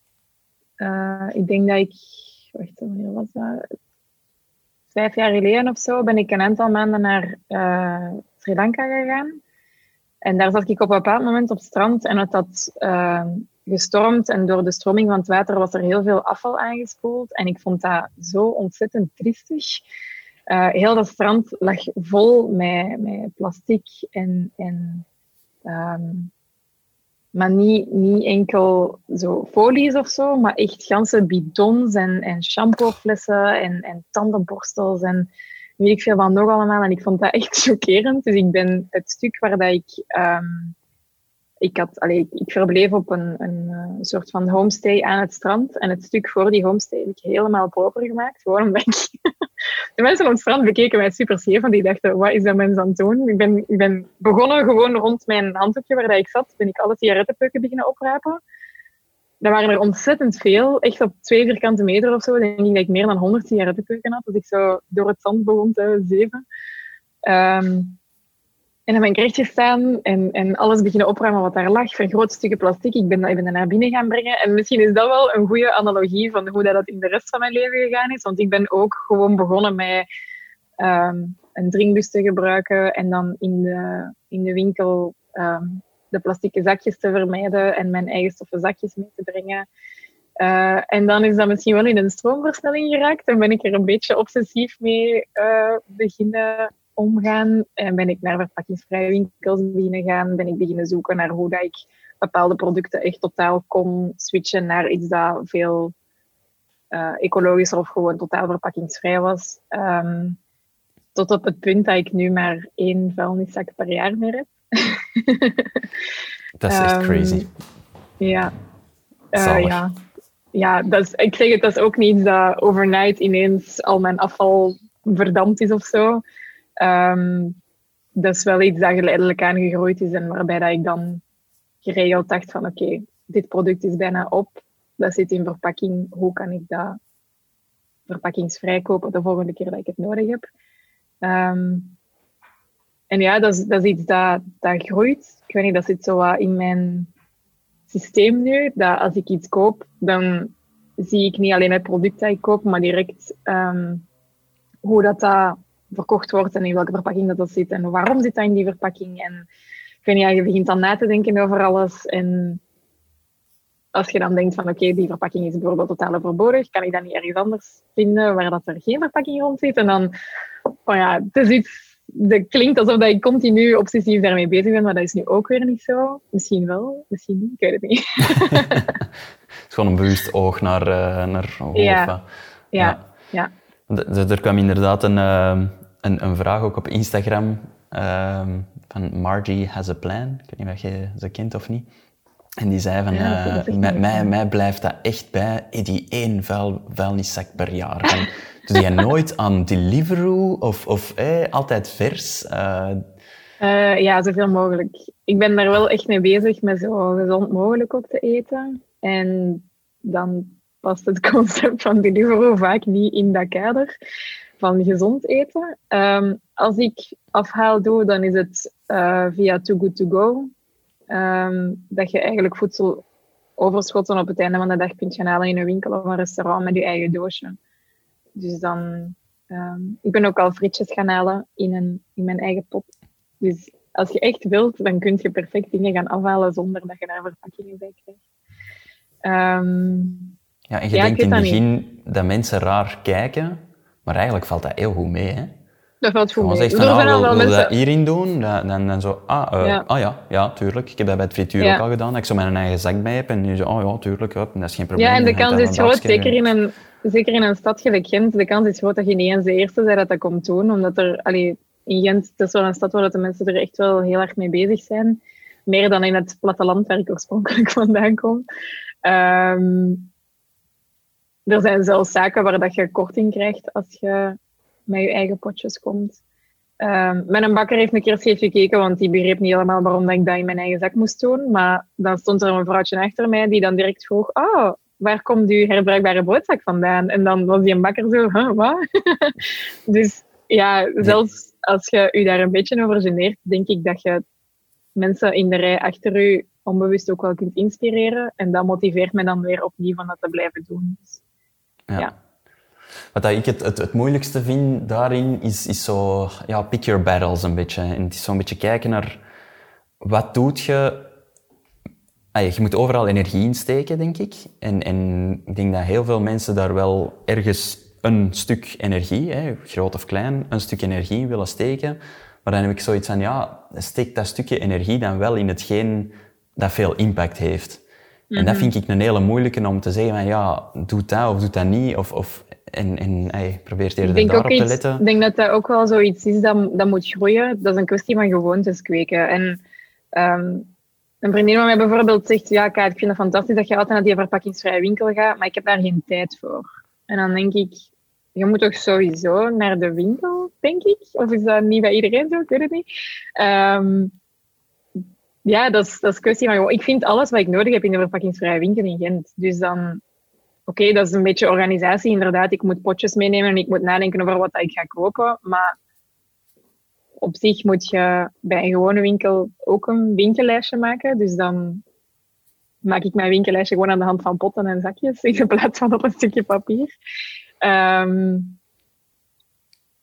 uh, ik denk dat ik, wacht, wanneer was dat? Vijf jaar geleden of zo ben ik een aantal maanden naar uh, Sri Lanka gegaan. En daar zat ik op een bepaald moment op het strand en het had uh, gestormd. En door de stroming van het water was er heel veel afval aangespoeld. En ik vond dat zo ontzettend triestig. Uh, heel dat strand lag vol met, met plastic en, en um, maar niet, niet enkel zo folies of zo, maar echt ganse bidons en, en shampooflessen en, en tandenborstels en weet ik veel van nog allemaal. En ik vond dat echt chockerend. Dus ik ben het stuk waar dat ik... Ehm, ik, had, allee, ik verbleef op een, een, eh, soort van homestay aan het strand. En het stuk voor die homestay heb ik helemaal proper gemaakt. Gewoon omdat ik... de mensen op het strand bekeken mij super scheef. Want die dachten, wat is dat mens aan het doen? Ik ben, ik ben begonnen gewoon rond mijn handdoekje waar ik zat. Ben ik alle sigarettenpeuken beginnen oprapen. Dat waren er ontzettend veel. Echt op twee vierkante meter of zo. Denk ik dat ik meer dan honderd sigarettenpeuken had. Dus ik zo door het zand begon te zeven. Ehm, en dan ben ik recht gestaan en, en alles beginnen opruimen wat daar lag. Van grote stukken plastic. Ik ben, dat naar binnen gaan brengen. En misschien is dat wel een goede analogie van hoe dat in de rest van mijn leven gegaan is. Want ik ben ook gewoon begonnen met um, een drinkbus te gebruiken. En dan in de, in de winkel um, de plastieke zakjes te vermijden. En mijn eigen stoffen zakjes mee te brengen. Uh, en dan is dat misschien wel in een stroomversnelling geraakt. En ben ik er een beetje obsessief mee uh, beginnen omgaan. En ben ik naar verpakkingsvrije winkels beginnen gaan. Ben ik beginnen zoeken naar hoe dat ik bepaalde producten echt totaal kon switchen naar iets dat veel uh, ecologischer of gewoon totaal verpakkingsvrij was. Um, tot op het punt dat ik nu maar één vuilniszak per jaar meer heb. dat is echt um, crazy. Ja. Uh, ja. Ja, dat is, ik zeg het, dat is ook niet dat overnight ineens al mijn afval verdampt is of zo. Um, dat is wel iets dat geleidelijk aangegroeid is en waarbij dat ik dan geregeld dacht van oké, okay, dit product is bijna op, dat zit in verpakking, hoe kan ik dat verpakkingsvrij kopen de volgende keer dat ik het nodig heb. Um, en ja, dat is, dat is iets dat, dat groeit. Ik weet niet, dat zit zo wat in mijn systeem nu, dat als ik iets koop, dan zie ik niet alleen het product dat ik koop, maar direct um, hoe dat, dat verkocht wordt en in welke verpakking dat, dat zit en waarom zit dat in die verpakking. En ik weet niet, je begint dan na te denken over alles. En als je dan denkt van oké, die verpakking is bijvoorbeeld totaal overbodig, kan ik dat niet ergens anders vinden waar dat er geen verpakking rond zit? En dan, oh ja, het is iets, dat klinkt alsof dat ik continu obsessief daarmee bezig ben, maar dat is nu ook weer niet zo. Misschien wel, misschien niet, ik weet het niet. het is gewoon een bewust oog naar, uh, naar ja. ja. ja. Er kwam inderdaad een, uh, een, een, vraag ook op Instagram uh, van Margie has a plan. Ik weet niet of je ze kent of niet. En die zei van, ja, mij, mij, mij, blijft dat echt bij, die één vuil, vuilniszak per jaar. Doe jij nooit aan Deliveroo of, of altijd vers? Uh, ja, zoveel mogelijk. Ik ben daar wel echt mee bezig met zo gezond mogelijk ook te eten. En dan past het concept van Deliveroo vaak niet in dat kader van gezond eten. Um, als ik afhaal doe, dan is het uh, via Too Good To Go. Um, dat je eigenlijk voedsel overschotten op het einde van de dag kunt gaan halen in een winkel of een restaurant met je eigen doosje. Dus dan... Um, ik ben ook al frietjes gaan halen in, een, in mijn eigen pot. Dus als je echt wilt, dan kun je perfect dingen gaan afhalen zonder dat je daar verpakkingen bij krijgt. Um, ja, en je denkt in het begin dat mensen raar kijken, maar eigenlijk valt dat heel goed mee. Hè? Dat valt goed mee. Zegt van, ah, wil, wil mensen... dat hierin doen? Dan, dan, zo, ah, uh, ja. ah ja, ja, tuurlijk. Ik heb dat bij het frituur ja. ook al gedaan, dat ik zo mijn eigen zak bij heb. En nu zo, oh ja, tuurlijk, dat is geen probleem. Ja, en de kans is groot, zeker in, een, zeker in een stad gelijk Gent, de kans is groot dat je niet eens de eerste bent dat dat komt doen. Omdat er, allee, in Gent, het is wel een stad waar de mensen er echt wel heel erg mee bezig zijn. Meer dan in het platteland waar ik oorspronkelijk vandaan kom. Um, er zijn zelfs zaken waar dat je korting krijgt als je met je eigen potjes komt. Um, mijn bakker heeft een keer gekeken, want die begreep niet helemaal waarom ik dat in mijn eigen zak moest doen. Maar dan stond er een vrouwtje achter mij die dan direct vroeg, oh, waar komt uw herbruikbare broodzak vandaan? En dan was die een bakker zo, huh, wat? dus ja, zelfs als je je daar een beetje over geneert, denk ik dat je mensen in de rij achter u onbewust ook wel kunt inspireren. En dat motiveert mij dan weer opnieuw van dat te blijven doen. Dus ja. Wat ik het, het, het, moeilijkste vind daarin is, is zo, ja, pick your battles een beetje. En het is zo'n beetje kijken naar wat doet je. Ah, je moet overal energie insteken, denk ik. En, en ik denk dat heel veel mensen daar wel ergens een stuk energie, hè, groot of klein, een stuk energie in willen steken. Maar dan heb ik zoiets van, ja, steek dat stukje energie dan wel in hetgeen dat veel impact heeft. En dat Mhm. vind ik een hele moeilijke om te zeggen van ja, doe dat of doe dat niet. Of, of, en en hey, probeer eerder daarop te iets, letten. ik denk dat dat ook wel zoiets is dat, dat moet groeien. Dat is een kwestie van gewoontes kweken. En ehm, een vriendin van mij bijvoorbeeld zegt, ja ik vind het fantastisch dat je altijd naar die verpakkingsvrije winkel gaat, maar ik heb daar geen tijd voor. En dan denk ik, je moet toch sowieso naar de winkel, denk ik? Of is dat niet bij iedereen zo? Ik weet het niet. Ehm, ja, dat is, dat kwestie van, ik vind alles wat ik nodig heb in de verpakkingsvrije winkel in Gent. Dus dan Oké, dat is een beetje organisatie, inderdaad. Ik moet potjes meenemen en ik moet nadenken over wat ik ga kopen. Maar op zich moet je bij een gewone winkel ook een winkellijstje maken. Dus dan maak ik mijn winkellijstje gewoon aan de hand van potten en zakjes in plaats van op een stukje papier. Ehm,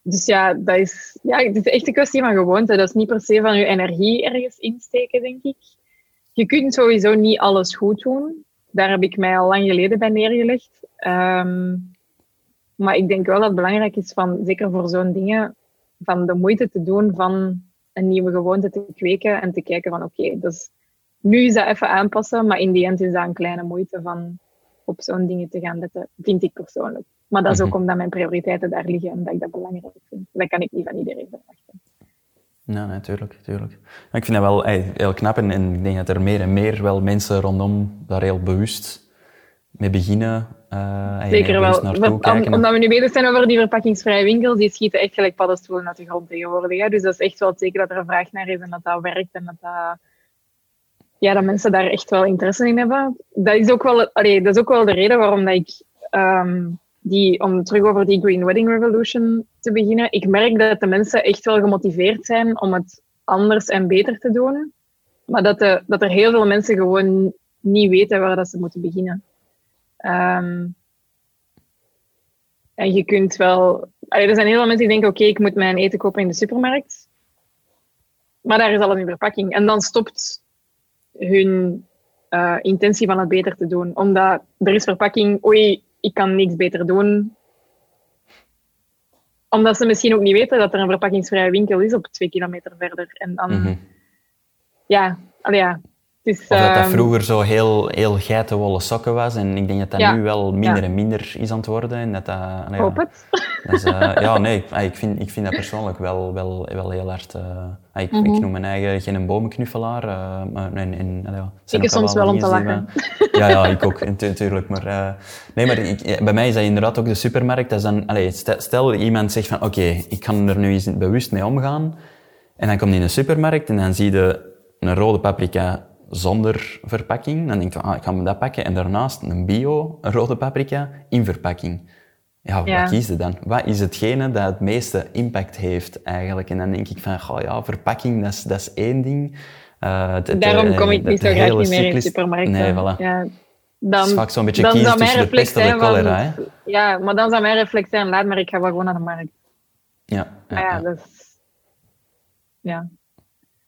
dus ja, dat is, ja, het is echt een kwestie van gewoonte. Dat is niet per se van je energie ergens insteken, denk ik. Je kunt sowieso niet alles goed doen. Daar heb ik mij al lang geleden bij neergelegd. Ehm, maar ik denk wel dat het belangrijk is, van, zeker voor zo'n dingen, van de moeite te doen van een nieuwe gewoonte te kweken en te kijken van oké, dus nu is dat even aanpassen, maar in die end is dat een kleine moeite van op zo'n dingen te gaan letten, vind ik persoonlijk. Maar dat is ook Mhm. omdat mijn prioriteiten daar liggen en dat ik dat belangrijk vind. Dat kan ik niet van iedereen verwachten. Ja, natuurlijk. tuurlijk. Maar ik vind dat wel heel knap en, en ik denk dat er meer en meer wel mensen rondom daar heel bewust mee beginnen. Eh, Zeker wel. kijken. omdat we nu bezig zijn over die verpakkingsvrije winkels, die schieten echt gelijk paddenstoelen uit de grond tegenwoordig. Hè. Dus dat is echt wel zeker dat er een vraag naar is en dat dat werkt en dat, dat, ja, dat mensen daar echt wel interesse in hebben. Dat is ook wel, allee, dat is ook wel de reden waarom dat ik, ehm, die, om terug over die Green Wedding Revolution te beginnen, ik merk dat de mensen echt wel gemotiveerd zijn om het anders en beter te doen. Maar dat, de, dat er heel veel mensen gewoon niet weten waar dat ze moeten beginnen. Ehm, en je kunt wel... allee, er zijn heel veel mensen die denken, oké, ik moet mijn eten kopen in de supermarkt. Maar daar is alles in verpakking. En dan stopt hun eh, intentie van het beter te doen. Omdat er is verpakking, oei, ik kan niks beter doen. Omdat ze misschien ook niet weten dat er een verpakkingsvrije winkel is op twee kilometer verder. En dan, Mhm. ja, allee, ja. Is, Of dat dat ehm, vroeger zo heel, heel geitenwolle sokken was. En ik denk dat dat Ja. nu wel minder Ja. en minder is aan het worden. En dat dat, allee, Ik hoop ja, het. dat is, eh, ja, nee, ah, ik vind, ik vind dat persoonlijk wel, wel, wel heel hard... eh, ah, ik, Mhm. ik noem mijn eigen geen bomenknuffelaar. maar en, en, allee, ja, zijn Ik ook soms wel om te me- Ja, ja, ik ook, natuurlijk. Maar, nee, maar ik, bij mij is dat inderdaad ook de supermarkt. Dat is dan, allee, stel, stel iemand zegt van, oké, ik kan er nu eens bewust mee omgaan. En dan komt hij in de supermarkt en dan zie je een rode paprika zonder verpakking. Dan denk je, ah, ik ga me dat pakken. En daarnaast een bio, een rode paprika, in verpakking. Ja, Ja. wat kies je dan? Wat is hetgene dat het meeste impact heeft eigenlijk? En dan denk ik van, goh, ja, verpakking, dat is, dat is één ding. Eh, het- Daarom eh, kom ik de- niet de zo graag niet meer in cyclus- supermarkten. Nee, voilà. Ja, dan, is vaak zo'n beetje dan kiezen tussen de pest en de cholera, hè? Ja, maar dan zou mijn reflex zijn, laat maar, ik ga wel gewoon naar de markt. Ja, ja, Maar ja. Ja,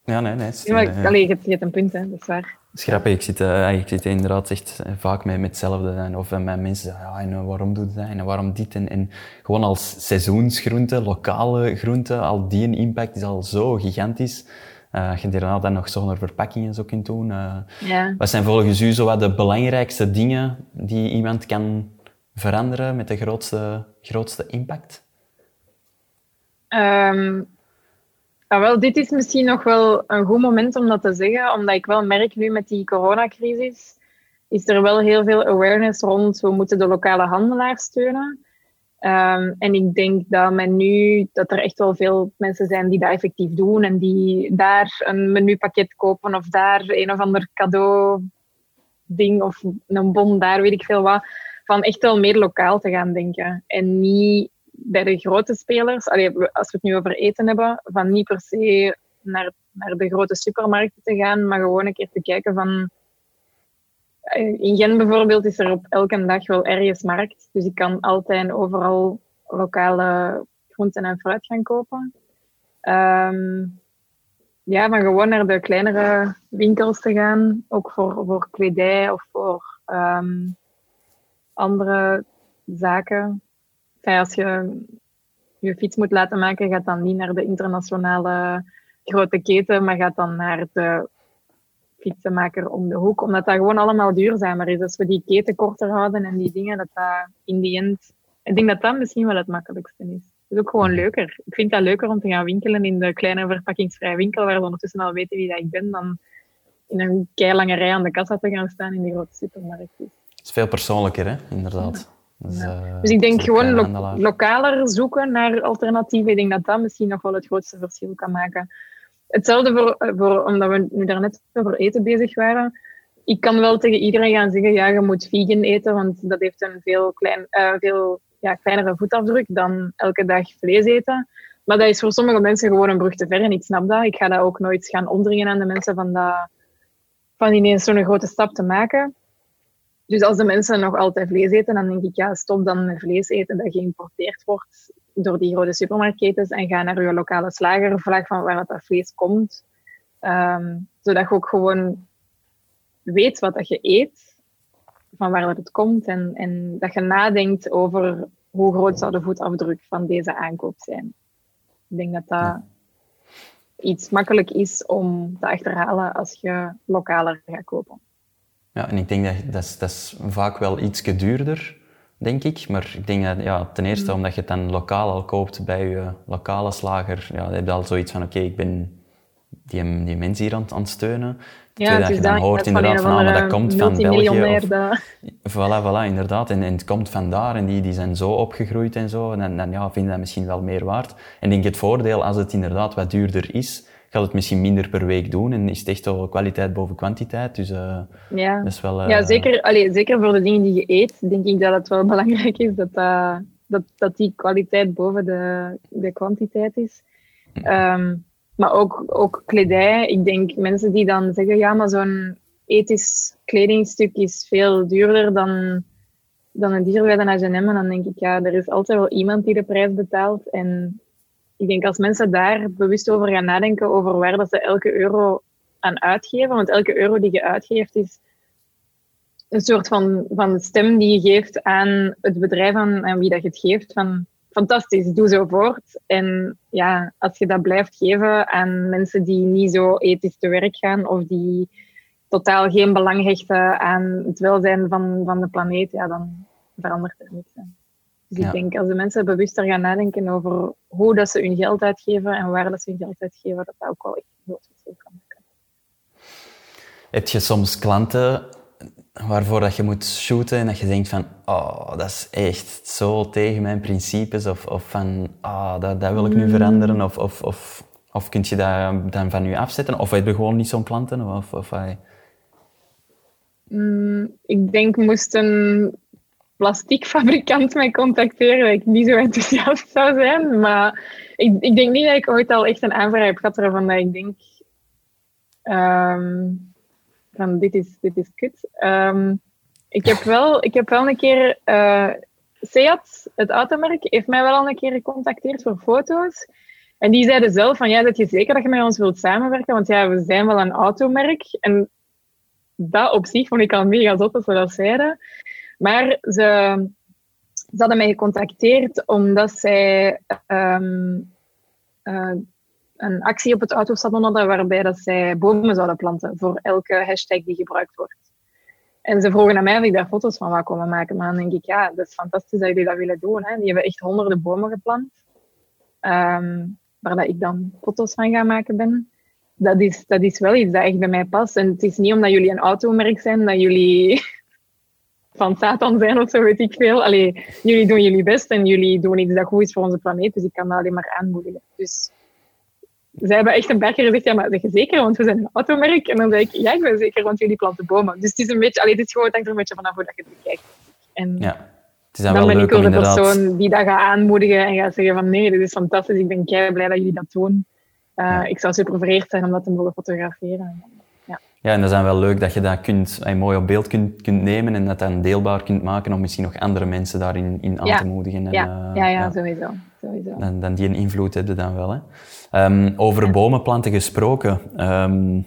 Ja, nee, nee. Het is, ja maar, eh, allee, je hebt- je hebt een punt, hè. dat is waar. het is grappig. Ik zit, ik zit inderdaad echt eh, vaak met, met hetzelfde. En Of met mensen zeggen, ja, en waarom doe je dat? En waarom dit? En, en gewoon als seizoensgroente, lokale groente, al die impact is al zo gigantisch. Eh, als je daarna dan nog zonder verpakkingen zo kunt doen. eh, Ja. wat zijn volgens u zo wat de belangrijkste dingen die iemand kan veranderen met de grootste, grootste impact? Ehm, ah, wel, dit is misschien nog wel een goed moment om dat te zeggen, omdat ik wel merk nu met die coronacrisis, is er wel heel veel awareness rond, we moeten de lokale handelaars steunen. Ehm, en ik denk dat men nu, dat er echt wel veel mensen zijn die dat effectief doen en die daar een menupakket kopen of daar een of ander cadeau ding of een bon daar, weet ik veel wat, van echt wel meer lokaal te gaan denken. En niet bij de grote spelers, als we het nu over eten hebben, van niet per se naar, naar de grote supermarkten te gaan, maar gewoon een keer te kijken van... eh, In Gent bijvoorbeeld is er op elke dag wel ergens markt, dus ik kan altijd overal lokale groenten en fruit gaan kopen. Ehm, ja, maar gewoon naar de kleinere winkels te gaan, ook voor, voor kledij of voor ehm, andere zaken. Als je je fiets moet laten maken, gaat dan niet naar de internationale grote keten, maar gaat dan naar de fietsenmaker om de hoek, omdat dat gewoon allemaal duurzamer is. Als we die keten korter houden en die dingen, dat dat in die end... Ik denk dat dat misschien wel het makkelijkste is. Het is ook gewoon leuker. Ik vind dat leuker om te gaan winkelen in de kleine verpakkingsvrije winkel, waar we ondertussen al weten wie dat ik ben, dan in een keilange rij aan de kassa te gaan staan in de grote supermarkt. Het is veel persoonlijker, hè? inderdaad. Dus, uh, dus ik denk gewoon lo lokaler zoeken naar alternatieven. Ik denk dat dat misschien nog wel het grootste verschil kan maken. Hetzelfde voor, eh, voor omdat we nu daarnet over eten bezig waren. Ik kan wel tegen iedereen gaan zeggen, ja, je moet vegan eten, want dat heeft een veel, klein, uh, veel ja, kleinere voetafdruk dan elke dag vlees eten. Maar dat is voor sommige mensen gewoon een brug te ver en ik snap dat. Ik ga dat ook nooit gaan opdringen aan de mensen van, dat, van ineens zo'n grote stap te maken. Dus als de mensen nog altijd vlees eten, dan denk ik, ja, stop dan met vlees eten dat geïmporteerd wordt door die grote supermarktketens en ga naar je lokale slager, vraag van waar dat vlees komt. Ehm, zodat je ook gewoon weet wat dat je eet, van waar dat het komt en, en dat je nadenkt over hoe groot zou de voetafdruk van deze aankoop zijn. Ik denk dat dat iets makkelijk is om te achterhalen als je lokaler gaat kopen. Ja, en ik denk dat dat is, dat is vaak wel iets duurder, denk ik. Maar ik denk dat ja, ten eerste mm. omdat je het dan lokaal al koopt bij je lokale slager, ja, dan heb je al zoiets van oké, ik ben die, die mensen hier aan, aan het steunen. Ja, dat je dan hoort inderdaad van, ah, dat komt van België. Of, voilà, voilà, inderdaad. En, en, het komt van daar en die, die zijn zo opgegroeid en zo. En dan ja, vind dat misschien wel meer waard. En ik denk het voordeel, als het inderdaad wat duurder is, gaat het misschien minder per week doen en is het echt wel kwaliteit boven kwantiteit. Dus uh, ja. dat is wel... Uh... Ja, zeker, allee, zeker voor de dingen die je eet, denk ik dat het wel belangrijk is dat, uh, dat, dat die kwaliteit boven de, de kwantiteit is. Um, maar ook, ook kledij. Ik denk mensen die dan zeggen, ja, maar zo'n ethisch kledingstuk is veel duurder dan, dan een dierwij naar H&M. En dan denk ik, ja, er is altijd wel iemand die de prijs betaalt. En ik denk als mensen daar bewust over gaan nadenken, over waar dat ze elke euro aan uitgeven, want elke euro die je uitgeeft is een soort van, van stem die je geeft aan het bedrijf aan, wie dat je het geeft, van fantastisch, doe zo voort. En ja, als je dat blijft geven aan mensen die niet zo ethisch te werk gaan of die totaal geen belang hechten aan het welzijn van, van de planeet, ja, dan verandert er niks. Dus ik denk, als de mensen bewuster gaan nadenken over hoe dat ze hun geld uitgeven en waar dat ze hun geld uitgeven, dat dat ook wel echt een groot verschil kan maken. Heb je soms klanten waarvoor dat je moet shooten en dat je denkt van, oh, dat is echt zo tegen mijn principes, of, of van, ah, oh, dat, dat wil ik nu mm. veranderen, of, of, of, of kun je dat dan van je afzetten, of heb je gewoon niet zo'n klanten? Of, of, mm, ik denk, moest een plasticfabrikant mij contacteren, dat ik niet zo enthousiast zou zijn, maar ik, ik denk niet dat ik ooit al echt een aanvraag heb gehad dat ik denk... Um, dit is, dit is kut. Ehm, ik, heb wel, ik heb wel een keer... Uh, Seat, het automerk, heeft mij wel een keer gecontacteerd voor foto's. En die zeiden zelf van, ja, dat je zeker dat je met ons wilt samenwerken? Want ja, we zijn wel een automerk. En dat op zich vond ik al mega zot dat ze dat zeiden. Maar ze, ze hadden mij gecontacteerd omdat zij um, een actie op het autosalon hadden waarbij dat zij bomen zouden planten voor elke hashtag die gebruikt wordt. En ze vroegen aan mij of ik daar foto's van wou komen maken. Maar dan denk ik, ja, dat is fantastisch dat jullie dat willen doen. Hè. Die hebben echt honderden bomen geplant. Um, waar dat ik dan foto's van ga maken ben. Dat is, dat is wel iets dat echt bij mij past. En het is niet omdat jullie een automerk zijn, dat jullie van Satan zijn of zo, weet ik veel. Allee, jullie doen jullie best en jullie doen iets dat goed is voor onze planeet. Dus ik kan dat alleen maar aanmoedigen. Dus zij hebben echt een paar keer gezegd, ja, maar zeg je zeker, want we zijn een automerk. En dan zei ik, ja, ik ben zeker, want jullie planten bomen. Dus het is een beetje, allee, dit is gewoon, het hangt er een beetje vanaf hoe dat je het bekijkt. En ja. Het is dan, dan ben ik wel de persoon die dat gaat aanmoedigen en gaat zeggen van nee, dit is fantastisch, ik ben kei blij dat jullie dat doen. Uh, Ik zou super vereerd zijn om dat te mogen fotograferen. Ja. ja, en dat is dan wel leuk dat je dat kunt, eh, mooi op beeld kunt, kunt nemen en dat dan deelbaar kunt maken om misschien nog andere mensen daarin in aan te moedigen. En, ja. Uh, ja, ja, sowieso. sowieso. Dan, dan die een invloed hebben dan wel. Hè. Um, over bomenplanten gesproken. Um,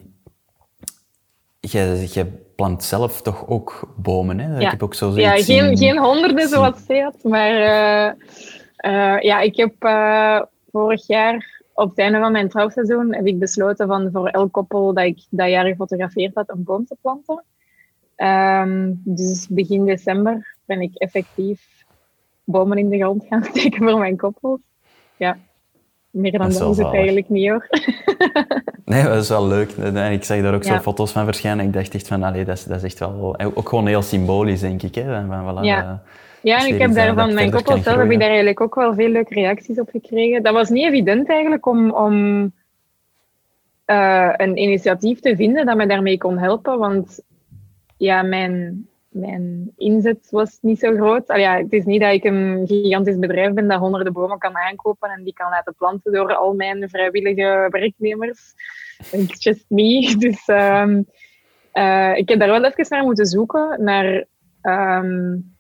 je, je plant zelf toch ook bomen, hè? Ja, ik heb ook zo ja geen, geen honderden zoals zij had, maar uh, uh, ja, ik heb uh, vorig jaar op het einde van mijn trouwseizoen heb ik besloten van voor elk koppel dat ik dat jaar gefotografeerd had, een boom te planten. Ehm, dus begin december ben ik effectief bomen in de grond gaan steken voor mijn koppels. Ja, meer dan dat is het eigenlijk niet hoor. nee, dat is wel leuk. Ik zag daar ook zo foto's van verschijnen. Ik dacht echt van, allee, dat, is, dat is echt wel... Ook gewoon heel symbolisch, denk ik. Hè? Van, voilà, ja. Ja, en ik heb daar van mijn koppel zelf heb ik daar eigenlijk ook wel veel leuke reacties op gekregen. Dat was niet evident eigenlijk om, om uh, een initiatief te vinden dat me daarmee kon helpen. Want ja, mijn, mijn inzet was niet zo groot. Al ja, het is niet dat ik een gigantisch bedrijf ben dat honderden bomen kan aankopen en die kan laten planten door al mijn vrijwillige werknemers. It's just me. Dus um, uh, ik heb daar wel even naar moeten zoeken, naar... Um,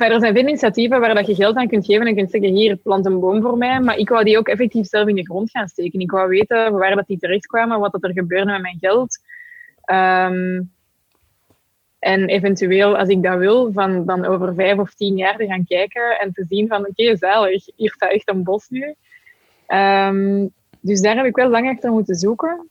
Er zijn veel initiatieven waar dat je geld aan kunt geven en kunt zeggen, hier, plant een boom voor mij. Maar ik wou die ook effectief zelf in de grond gaan steken. Ik wou weten waar dat die terechtkwamen, wat dat er gebeurde met mijn geld. Um, en eventueel, als ik dat wil, van dan over vijf of tien jaar te gaan kijken en te zien van, oké, okay, zalig, hier staat echt een bos nu. Um, dus daar heb ik wel lang achter moeten zoeken.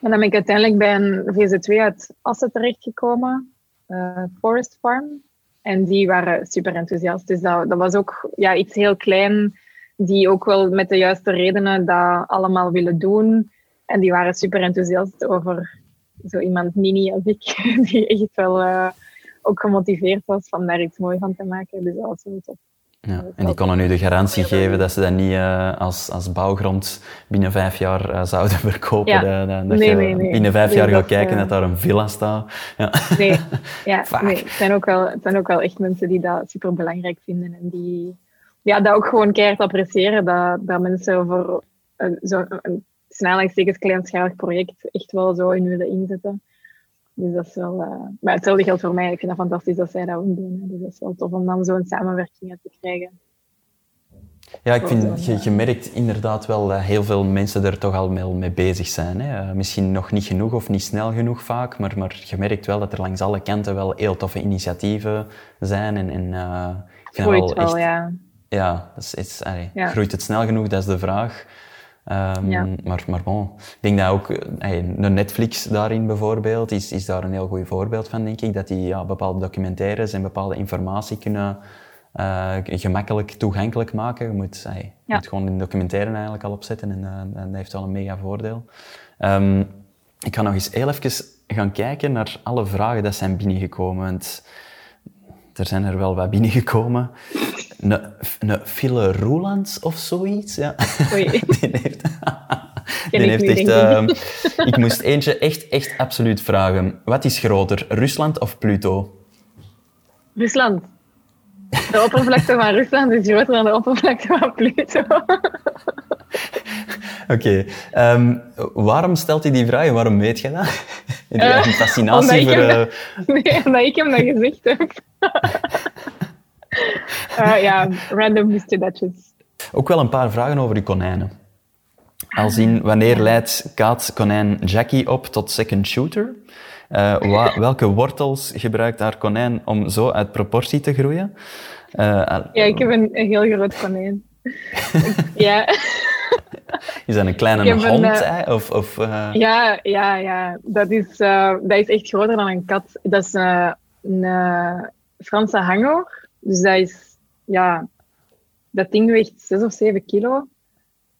En dan ben ik uiteindelijk bij een VZ2 uit Assen terechtgekomen, uh, Forest Farm. En die waren super enthousiast. Dus dat, was ook ja, iets heel klein, die ook wel met de juiste redenen dat allemaal willen doen. En die waren super enthousiast over zo iemand mini als ik, die echt wel uh, ook gemotiveerd was om daar iets moois van te maken. Dus dat was wel top. Ja, en die konden nu de garantie geven dat ze dat niet uh, als, als bouwgrond binnen vijf jaar uh, zouden verkopen. Ja. Dat, dat nee, je nee, nee. binnen vijf jaar gaat kijken uh... dat daar een villa staat. Ja. Nee, ja, nee. Het, zijn ook wel, het zijn ook wel echt mensen die dat super belangrijk vinden en die ja, dat ook gewoon keihard appreciëren. Dat, dat mensen voor zo'n snelheidstekens kleinschalig project echt wel zo in willen inzetten. Dus dat is wel... Uh, maar hetzelfde geldt voor mij. Ik vind het fantastisch dat zij dat ook doen. Dus dat is wel tof om dan zo'n samenwerking te krijgen. Ja, ik vind, je, je, merkt inderdaad wel dat heel veel mensen er toch al mee bezig zijn. Hè. Eh, misschien nog niet genoeg of niet snel genoeg vaak, maar, maar je merkt wel dat er langs alle kanten wel heel toffe initiatieven zijn. En, en uh, ik vind wel, echt, ja. Ja, dat is, ja. groeit het snel genoeg, dat is de vraag. Um, ja. maar, maar bon, ik denk dat ook hey, Netflix daarin bijvoorbeeld is, is daar een heel goed voorbeeld van, denk ik. Dat die ja, bepaalde documentaires en bepaalde informatie kunnen uh, gemakkelijk toegankelijk maken. Je moet, hey, ja. moet gewoon een documentaire eigenlijk al opzetten en, uh, dat heeft wel een mega voordeel. Um, ik ga nog eens heel even gaan kijken naar alle vragen die zijn binnengekomen. Want er zijn er wel wat binnengekomen. Een, Fille Roelands of zoiets. Ja. Oei. Die heeft, die heeft echt... Uh, ik moest eentje echt, echt absoluut vragen. Wat is groter, Rusland of Pluto? Rusland. De oppervlakte van Rusland is groter dan de oppervlakte van Pluto. Oké. Okay. Um, waarom stelt hij die vraag en waarom weet je dat? Heb je uh, een fascinatie voor... Uh... Nee, omdat ik hem dat gezegd heb. Uh, ja, random mystery Ook wel een paar vragen over uw konijnen. Al zien, wanneer leidt kaat konijn Jackie op tot second shooter? Uh, welke wortels gebruikt haar konijn om zo uit proportie te groeien? Uh, ja, ik heb een, een heel groot konijn. ja. Is dat een kleine hond? Een, of, of, uh... Ja, ja, ja. Dat is, dat is echt groter dan een kat. Dat is een Franse hangoor. Dus dat is, ja, dat ding weegt 6 of 7 kilo.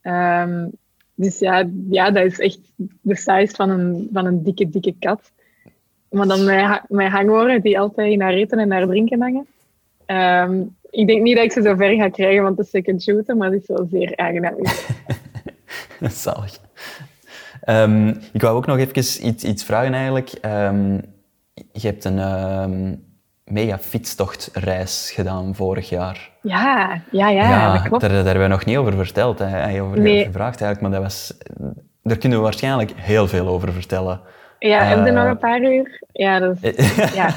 Um, dus ja, ja, dat is echt de size van een, van een dikke, dikke kat. Maar dan met, met hangoren die altijd naar eten en naar drinken hangen. Um, ik denk niet dat ik ze zo ver ga krijgen, want de second shooten, maar het is wel zeer aangenaam. Zalig. Um, ik wou ook nog even iets, iets vragen eigenlijk. Je hebt een, mega fietstochtreis gedaan vorig jaar. Ja, ja, ja, ja dat klopt. Daar, daar hebben we nog niet over verteld, hè, over nee. gevraagd eigenlijk, maar dat was, daar kunnen we waarschijnlijk heel veel over vertellen. Ja, uh, heb je nog een paar uur? Ja, dat is, ja.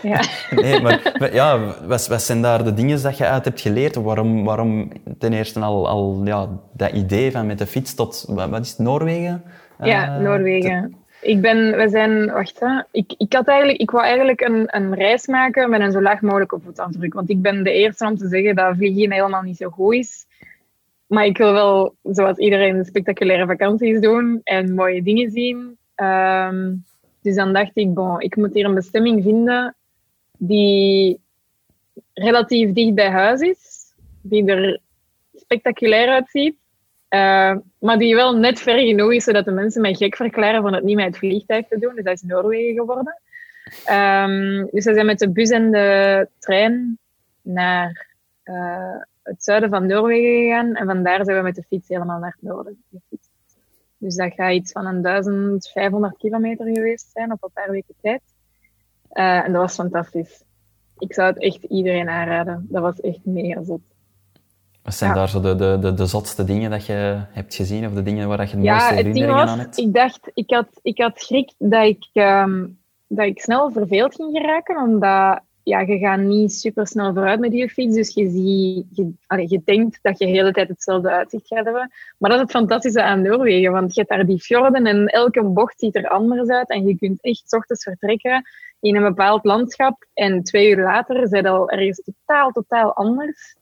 ja. nee, maar ja, wat, wat zijn daar de dingen dat je uit hebt geleerd? Waarom, waarom ten eerste al, al ja, dat idee van met de fiets tot, wat is het, Noorwegen? Ja, uh, Noorwegen. Ik ben, we zijn, wacht hè. Ik, ik, had eigenlijk, ik wou eigenlijk een, een reis maken met een zo laag mogelijke voetafdruk. Want ik ben de eerste om te zeggen dat vliegen helemaal niet zo goed is. maar ik wil wel, zoals iedereen, spectaculaire vakanties doen en mooie dingen zien. Ehm, dus dan dacht ik, bon, ik moet hier een bestemming vinden die relatief dicht bij huis is, die er spectaculair uitziet, uh, maar die wel net ver genoeg is zodat de mensen mij gek verklaren van het niet met het vliegtuig te doen. Dus dat is Noorwegen geworden. Um, dus we zijn met de bus en de trein naar uh, het zuiden van Noorwegen gegaan. En vandaar zijn we met de fiets helemaal naar het noorden. Dus dat gaat iets van een 1500 kilometer geweest zijn op een paar weken tijd. Uh, en dat was fantastisch. Ik zou het echt iedereen aanraden. Dat was echt mega zot. Wat zijn daar zo de, de, de, de zotste dingen dat je hebt gezien? Of de dingen waar je het mooiste herinneringen was, aan hebt? Ik dacht, ik had, ik had schrik dat ik, um, dat ik snel verveeld ging geraken. Omdat ja, je gaat niet super snel vooruit met je fiets. Dus je, zie, je, allez, je denkt dat je de hele tijd hetzelfde uitzicht gaat hebben. Maar dat is het fantastische aan Noorwegen. Want je hebt daar die fjorden en elke bocht ziet er anders uit. En je kunt echt s ochtends vertrekken in een bepaald landschap. En twee uur later zijn al ergens totaal, totaal anders.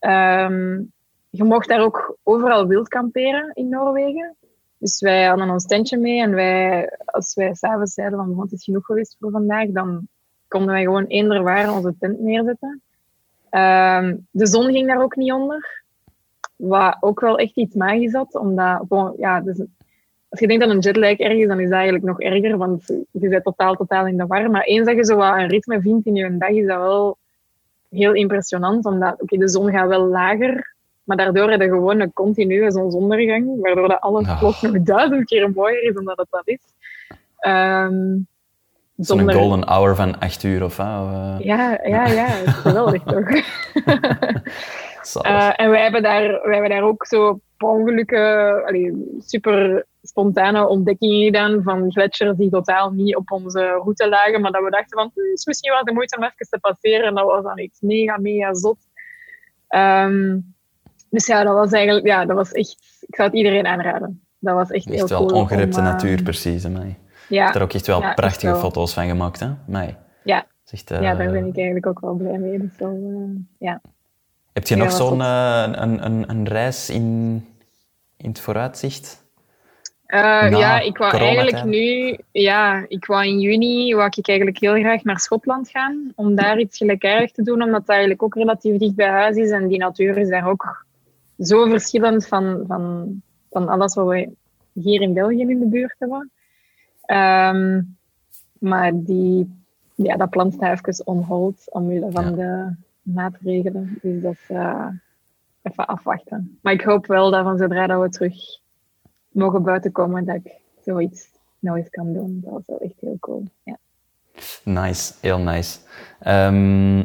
Um, je mocht daar ook overal wild kamperen in Noorwegen. Dus wij hadden ons tentje mee en wij, als wij s'avonds zeiden van het is genoeg geweest voor vandaag, dan konden wij gewoon eender waar onze tent neerzetten. Um, de zon ging daar ook niet onder. Wat ook wel echt iets magisch had, omdat, ja, dus, als je denkt aan een jetlag erg is, dan is dat eigenlijk nog erger, want je bent totaal, totaal in de war. Maar eens dat je zo wat een ritme vindt in je dag, is dat wel heel impressionant, omdat oké, okay, de zon gaat wel lager, maar daardoor heb je gewoon een continue zonsondergang, waardoor dat alles Ah. klopt nog duizend keer mooier is dan dat het dat is. Um, Zo'n golden hour van acht uur of? Uh... Ja, ja, ja, geweldig toch? uh, en wij hebben, daar, wij hebben daar ook zo per ongelukken allee, super spontane ontdekkingen gedaan van gletsjers die totaal niet op onze route lagen, maar dat we dachten van, hm, het is misschien wel de moeite om even te passeren. En dat was dan iets mega, mega zot. Um, dus ja, dat was eigenlijk, ja, dat was echt, ik zou het iedereen aanraden. Dat was echt, echt heel wel cool. ongerepte om, uh, natuur, precies. Hè, mij. Ja. Je hebt er ook echt wel ja, prachtige echt wel. foto's van gemaakt, hè? Mij. Ja. Echt, uh... ja, daar ben ik eigenlijk ook wel blij mee. Dus uh, ja. Heb je Ja, nog zo'n uh, een, een, een reis in, in het vooruitzicht? Uh, Na ja, ik wou eigenlijk nu, ja, ik wou in juni wou ik eigenlijk heel graag naar Schotland gaan om daar iets gelijkaardigs te doen, omdat dat eigenlijk ook relatief dicht bij huis is en die natuur is daar ook zo verschillend van, van, van alles wat we hier in België in de buurt hebben. Um, maar die, ja, dat plan staat even on hold omwille van Ja. de maatregelen. Dus dat is uh, even afwachten. Maar ik hoop wel dat van zodra dat we terug mogen buiten komen, dat ik zoiets nooit kan doen. Dat was wel echt heel cool. Ja. Nice, heel nice. Um,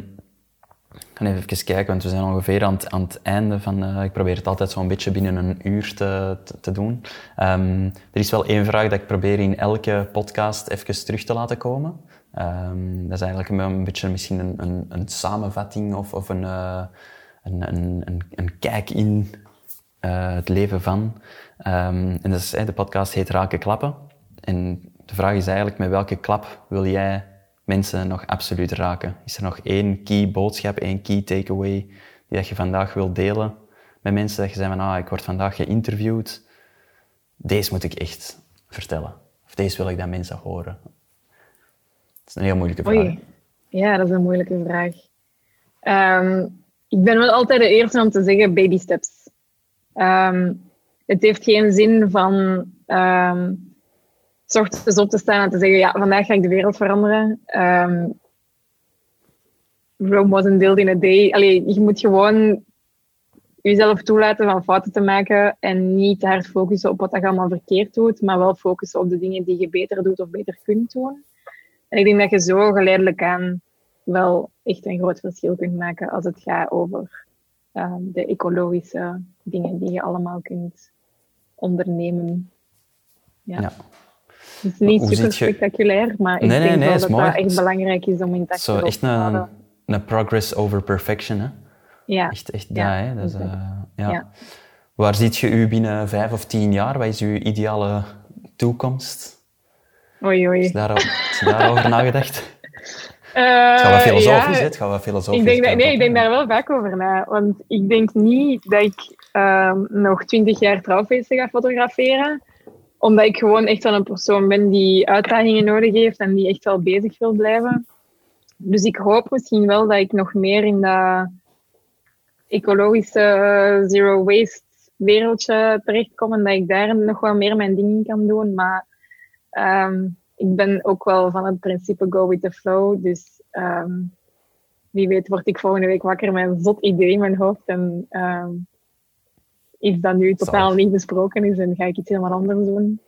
ik ga even kijken, want we zijn ongeveer aan het, aan het einde van... Uh, ik probeer het altijd zo'n beetje binnen een uur te, te, doen. Um, er is wel één vraag dat ik probeer in elke podcast even terug te laten komen. Um, dat is eigenlijk een, beetje misschien een, een, een samenvatting of, of een, uh, een, een, kijk in uh, het leven van. Um, en de podcast heet Raken Klappen. En de vraag is eigenlijk, met welke klap wil jij mensen nog absoluut raken? Is er nog één key boodschap, één key takeaway die je vandaag wilt delen met mensen? Dat je zegt van, ah, ik word vandaag geïnterviewd. Deze moet ik echt vertellen. Of deze wil ik dat mensen horen. Dat is een heel moeilijke vraag. Oei. Ja, dat is een moeilijke vraag. Um, ik ben wel altijd de eerste om te zeggen baby steps. Um, het heeft geen zin van um, s ochtends op te staan en te zeggen, ja, vandaag ga ik de wereld veranderen. Um, Rome wasn't built in a day. Allee, je moet gewoon jezelf toelaten van fouten te maken en niet te hard focussen op wat je allemaal verkeerd doet, maar wel focussen op de dingen die je beter doet of beter kunt doen. En ik denk dat je zo geleidelijk aan wel echt een groot verschil kunt maken als het gaat over um, de ecologische dingen die je allemaal kunt ondernemen. Ja. ja. Het is niet super spectaculair, maar ik nee, denk nee, wel nee, dat mooi. dat echt belangrijk is om in te Zo echt een, een progress over perfection, hè? Ja. Echt, echt ja, dat, hè? Dat is, uh, ja. ja. Waar ziet je u binnen vijf of tien jaar? Wat is uw ideale toekomst? Oei, oei. Is, daarover, is daarover nagedacht? het gaat wat filosofisch, ja, het gaat wat filosofisch. Ik denk dat, nee, ik denk daar wel vaak over na. Want ik denk niet dat ik ehm, nog twintig jaar trouwfeesten ga fotograferen. Omdat ik gewoon echt wel een persoon ben die uitdagingen nodig heeft en die echt wel bezig wil blijven. Dus ik hoop misschien wel dat ik nog meer in dat ecologische zero waste wereldje terechtkom en dat ik daar nog wel meer mijn ding in kan doen. Maar ehm, ik ben ook wel van het principe go with the flow. Dus ehm, wie weet word ik volgende week wakker met een zot idee in mijn hoofd. En um, iets dat nu totaal niet besproken is, en ga ik iets helemaal anders doen.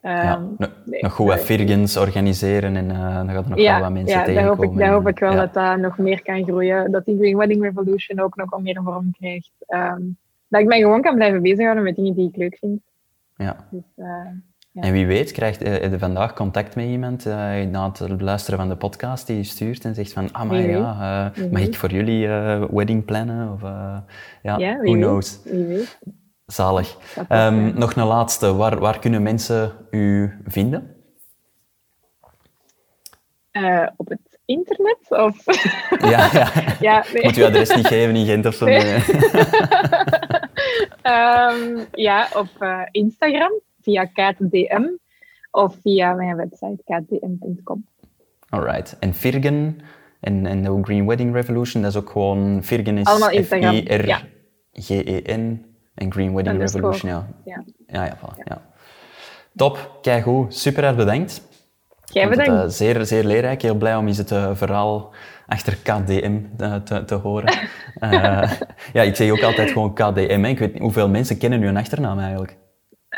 ja, nog goed wat virgens organiseren en uh, dan gaat er nog wel wat mensen ja, tegenkomen. Ja, daar hoop ik wel dat dat nog meer kan groeien. Dat die Green Wedding Revolution ook nog meer vorm krijgt. dat ik mij gewoon kan blijven bezighouden met dingen die ik leuk vind. Ja. Dus, uh, en wie weet krijgt je eh, vandaag contact met iemand uh, na het luisteren van de podcast die je stuurt en zegt van, ah maar ja, uh, mag ik voor jullie wedding plannen? Of, ja, ja who knows. Wie weet. Zalig. Um, nog een laatste, waar, waar kunnen mensen u vinden? op het internet? Of? ja, ja. ja nee. Moet u adres niet geven in Gent of zo? Nee. um, ja, op Instagram via KTDM of via mijn website ktdm.com. Alright. En Virgen en, en de Green Wedding Revolution, dat is ook gewoon... Virgen is F-I-R-G-E-N en Green Wedding Revolution, ja. Ja, ja, ja. Top, kijk goed. Super erg bedankt. Jij bedankt. Het, uh, zeer, zeer leerrijk. Heel blij om eens het verhaal achter KDM te, te, horen. ja, ik zeg ook altijd gewoon KDM. Ik weet niet hoeveel mensen kennen nu een achternaam eigenlijk.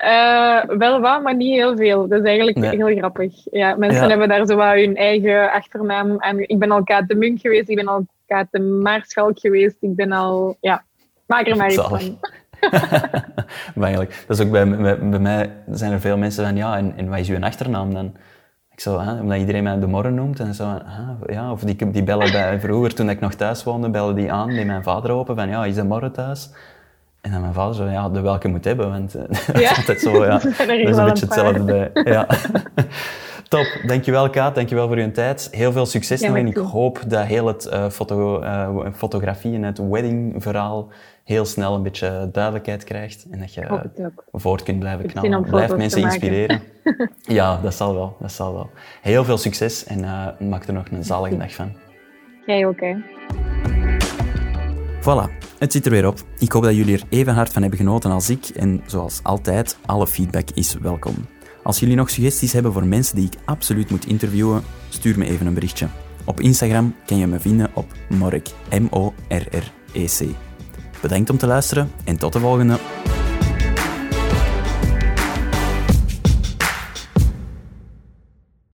Uh, wel wat, maar niet heel veel. Dat is eigenlijk heel grappig. Ja, mensen hebben daar zo wat hun eigen achternaam. En ik ben al Kate Munk geweest, ik ben al Kate Maarschalk geweest, ik ben al... Ja, maak er maar iets van. maar eigenlijk, dat is ook bij, bij, bij, mij zijn er veel mensen van, ja, en, en wat is uw achternaam dan? Ik zo, hè, omdat iedereen mij de morgen noemt en zo, ja, of die, die bellen bij, vroeger, toen ik nog thuis woonde, bellen die aan, die mijn vader open, van ja, is de morgen thuis? En dan mijn vader zo, ja, de welke moet hebben, want uh, dat is altijd zo, ja. dat is een beetje hetzelfde bij. Ja. Top, dankjewel Kaat, dankjewel voor je tijd. Heel veel succes nog en ik hoop dat heel het uh, foto, uh, fotografie en het weddingverhaal heel snel een beetje duidelijkheid krijgt en dat je voort kunt blijven knallen. Blijf mensen inspireren. ja, dat zal wel, dat zal wel. Heel veel succes en maak er nog een zalige dag van. Jij ook, hè. Voilà, het zit er weer op. Ik hoop dat jullie er even hard van hebben genoten als ik. En zoals altijd, alle feedback is welkom. Als jullie nog suggesties hebben voor mensen die ik absoluut moet interviewen, stuur me even een berichtje. Op Instagram kan je me vinden op Morrek, M-O-R-R-E-C. Bedankt om te luisteren en tot de volgende.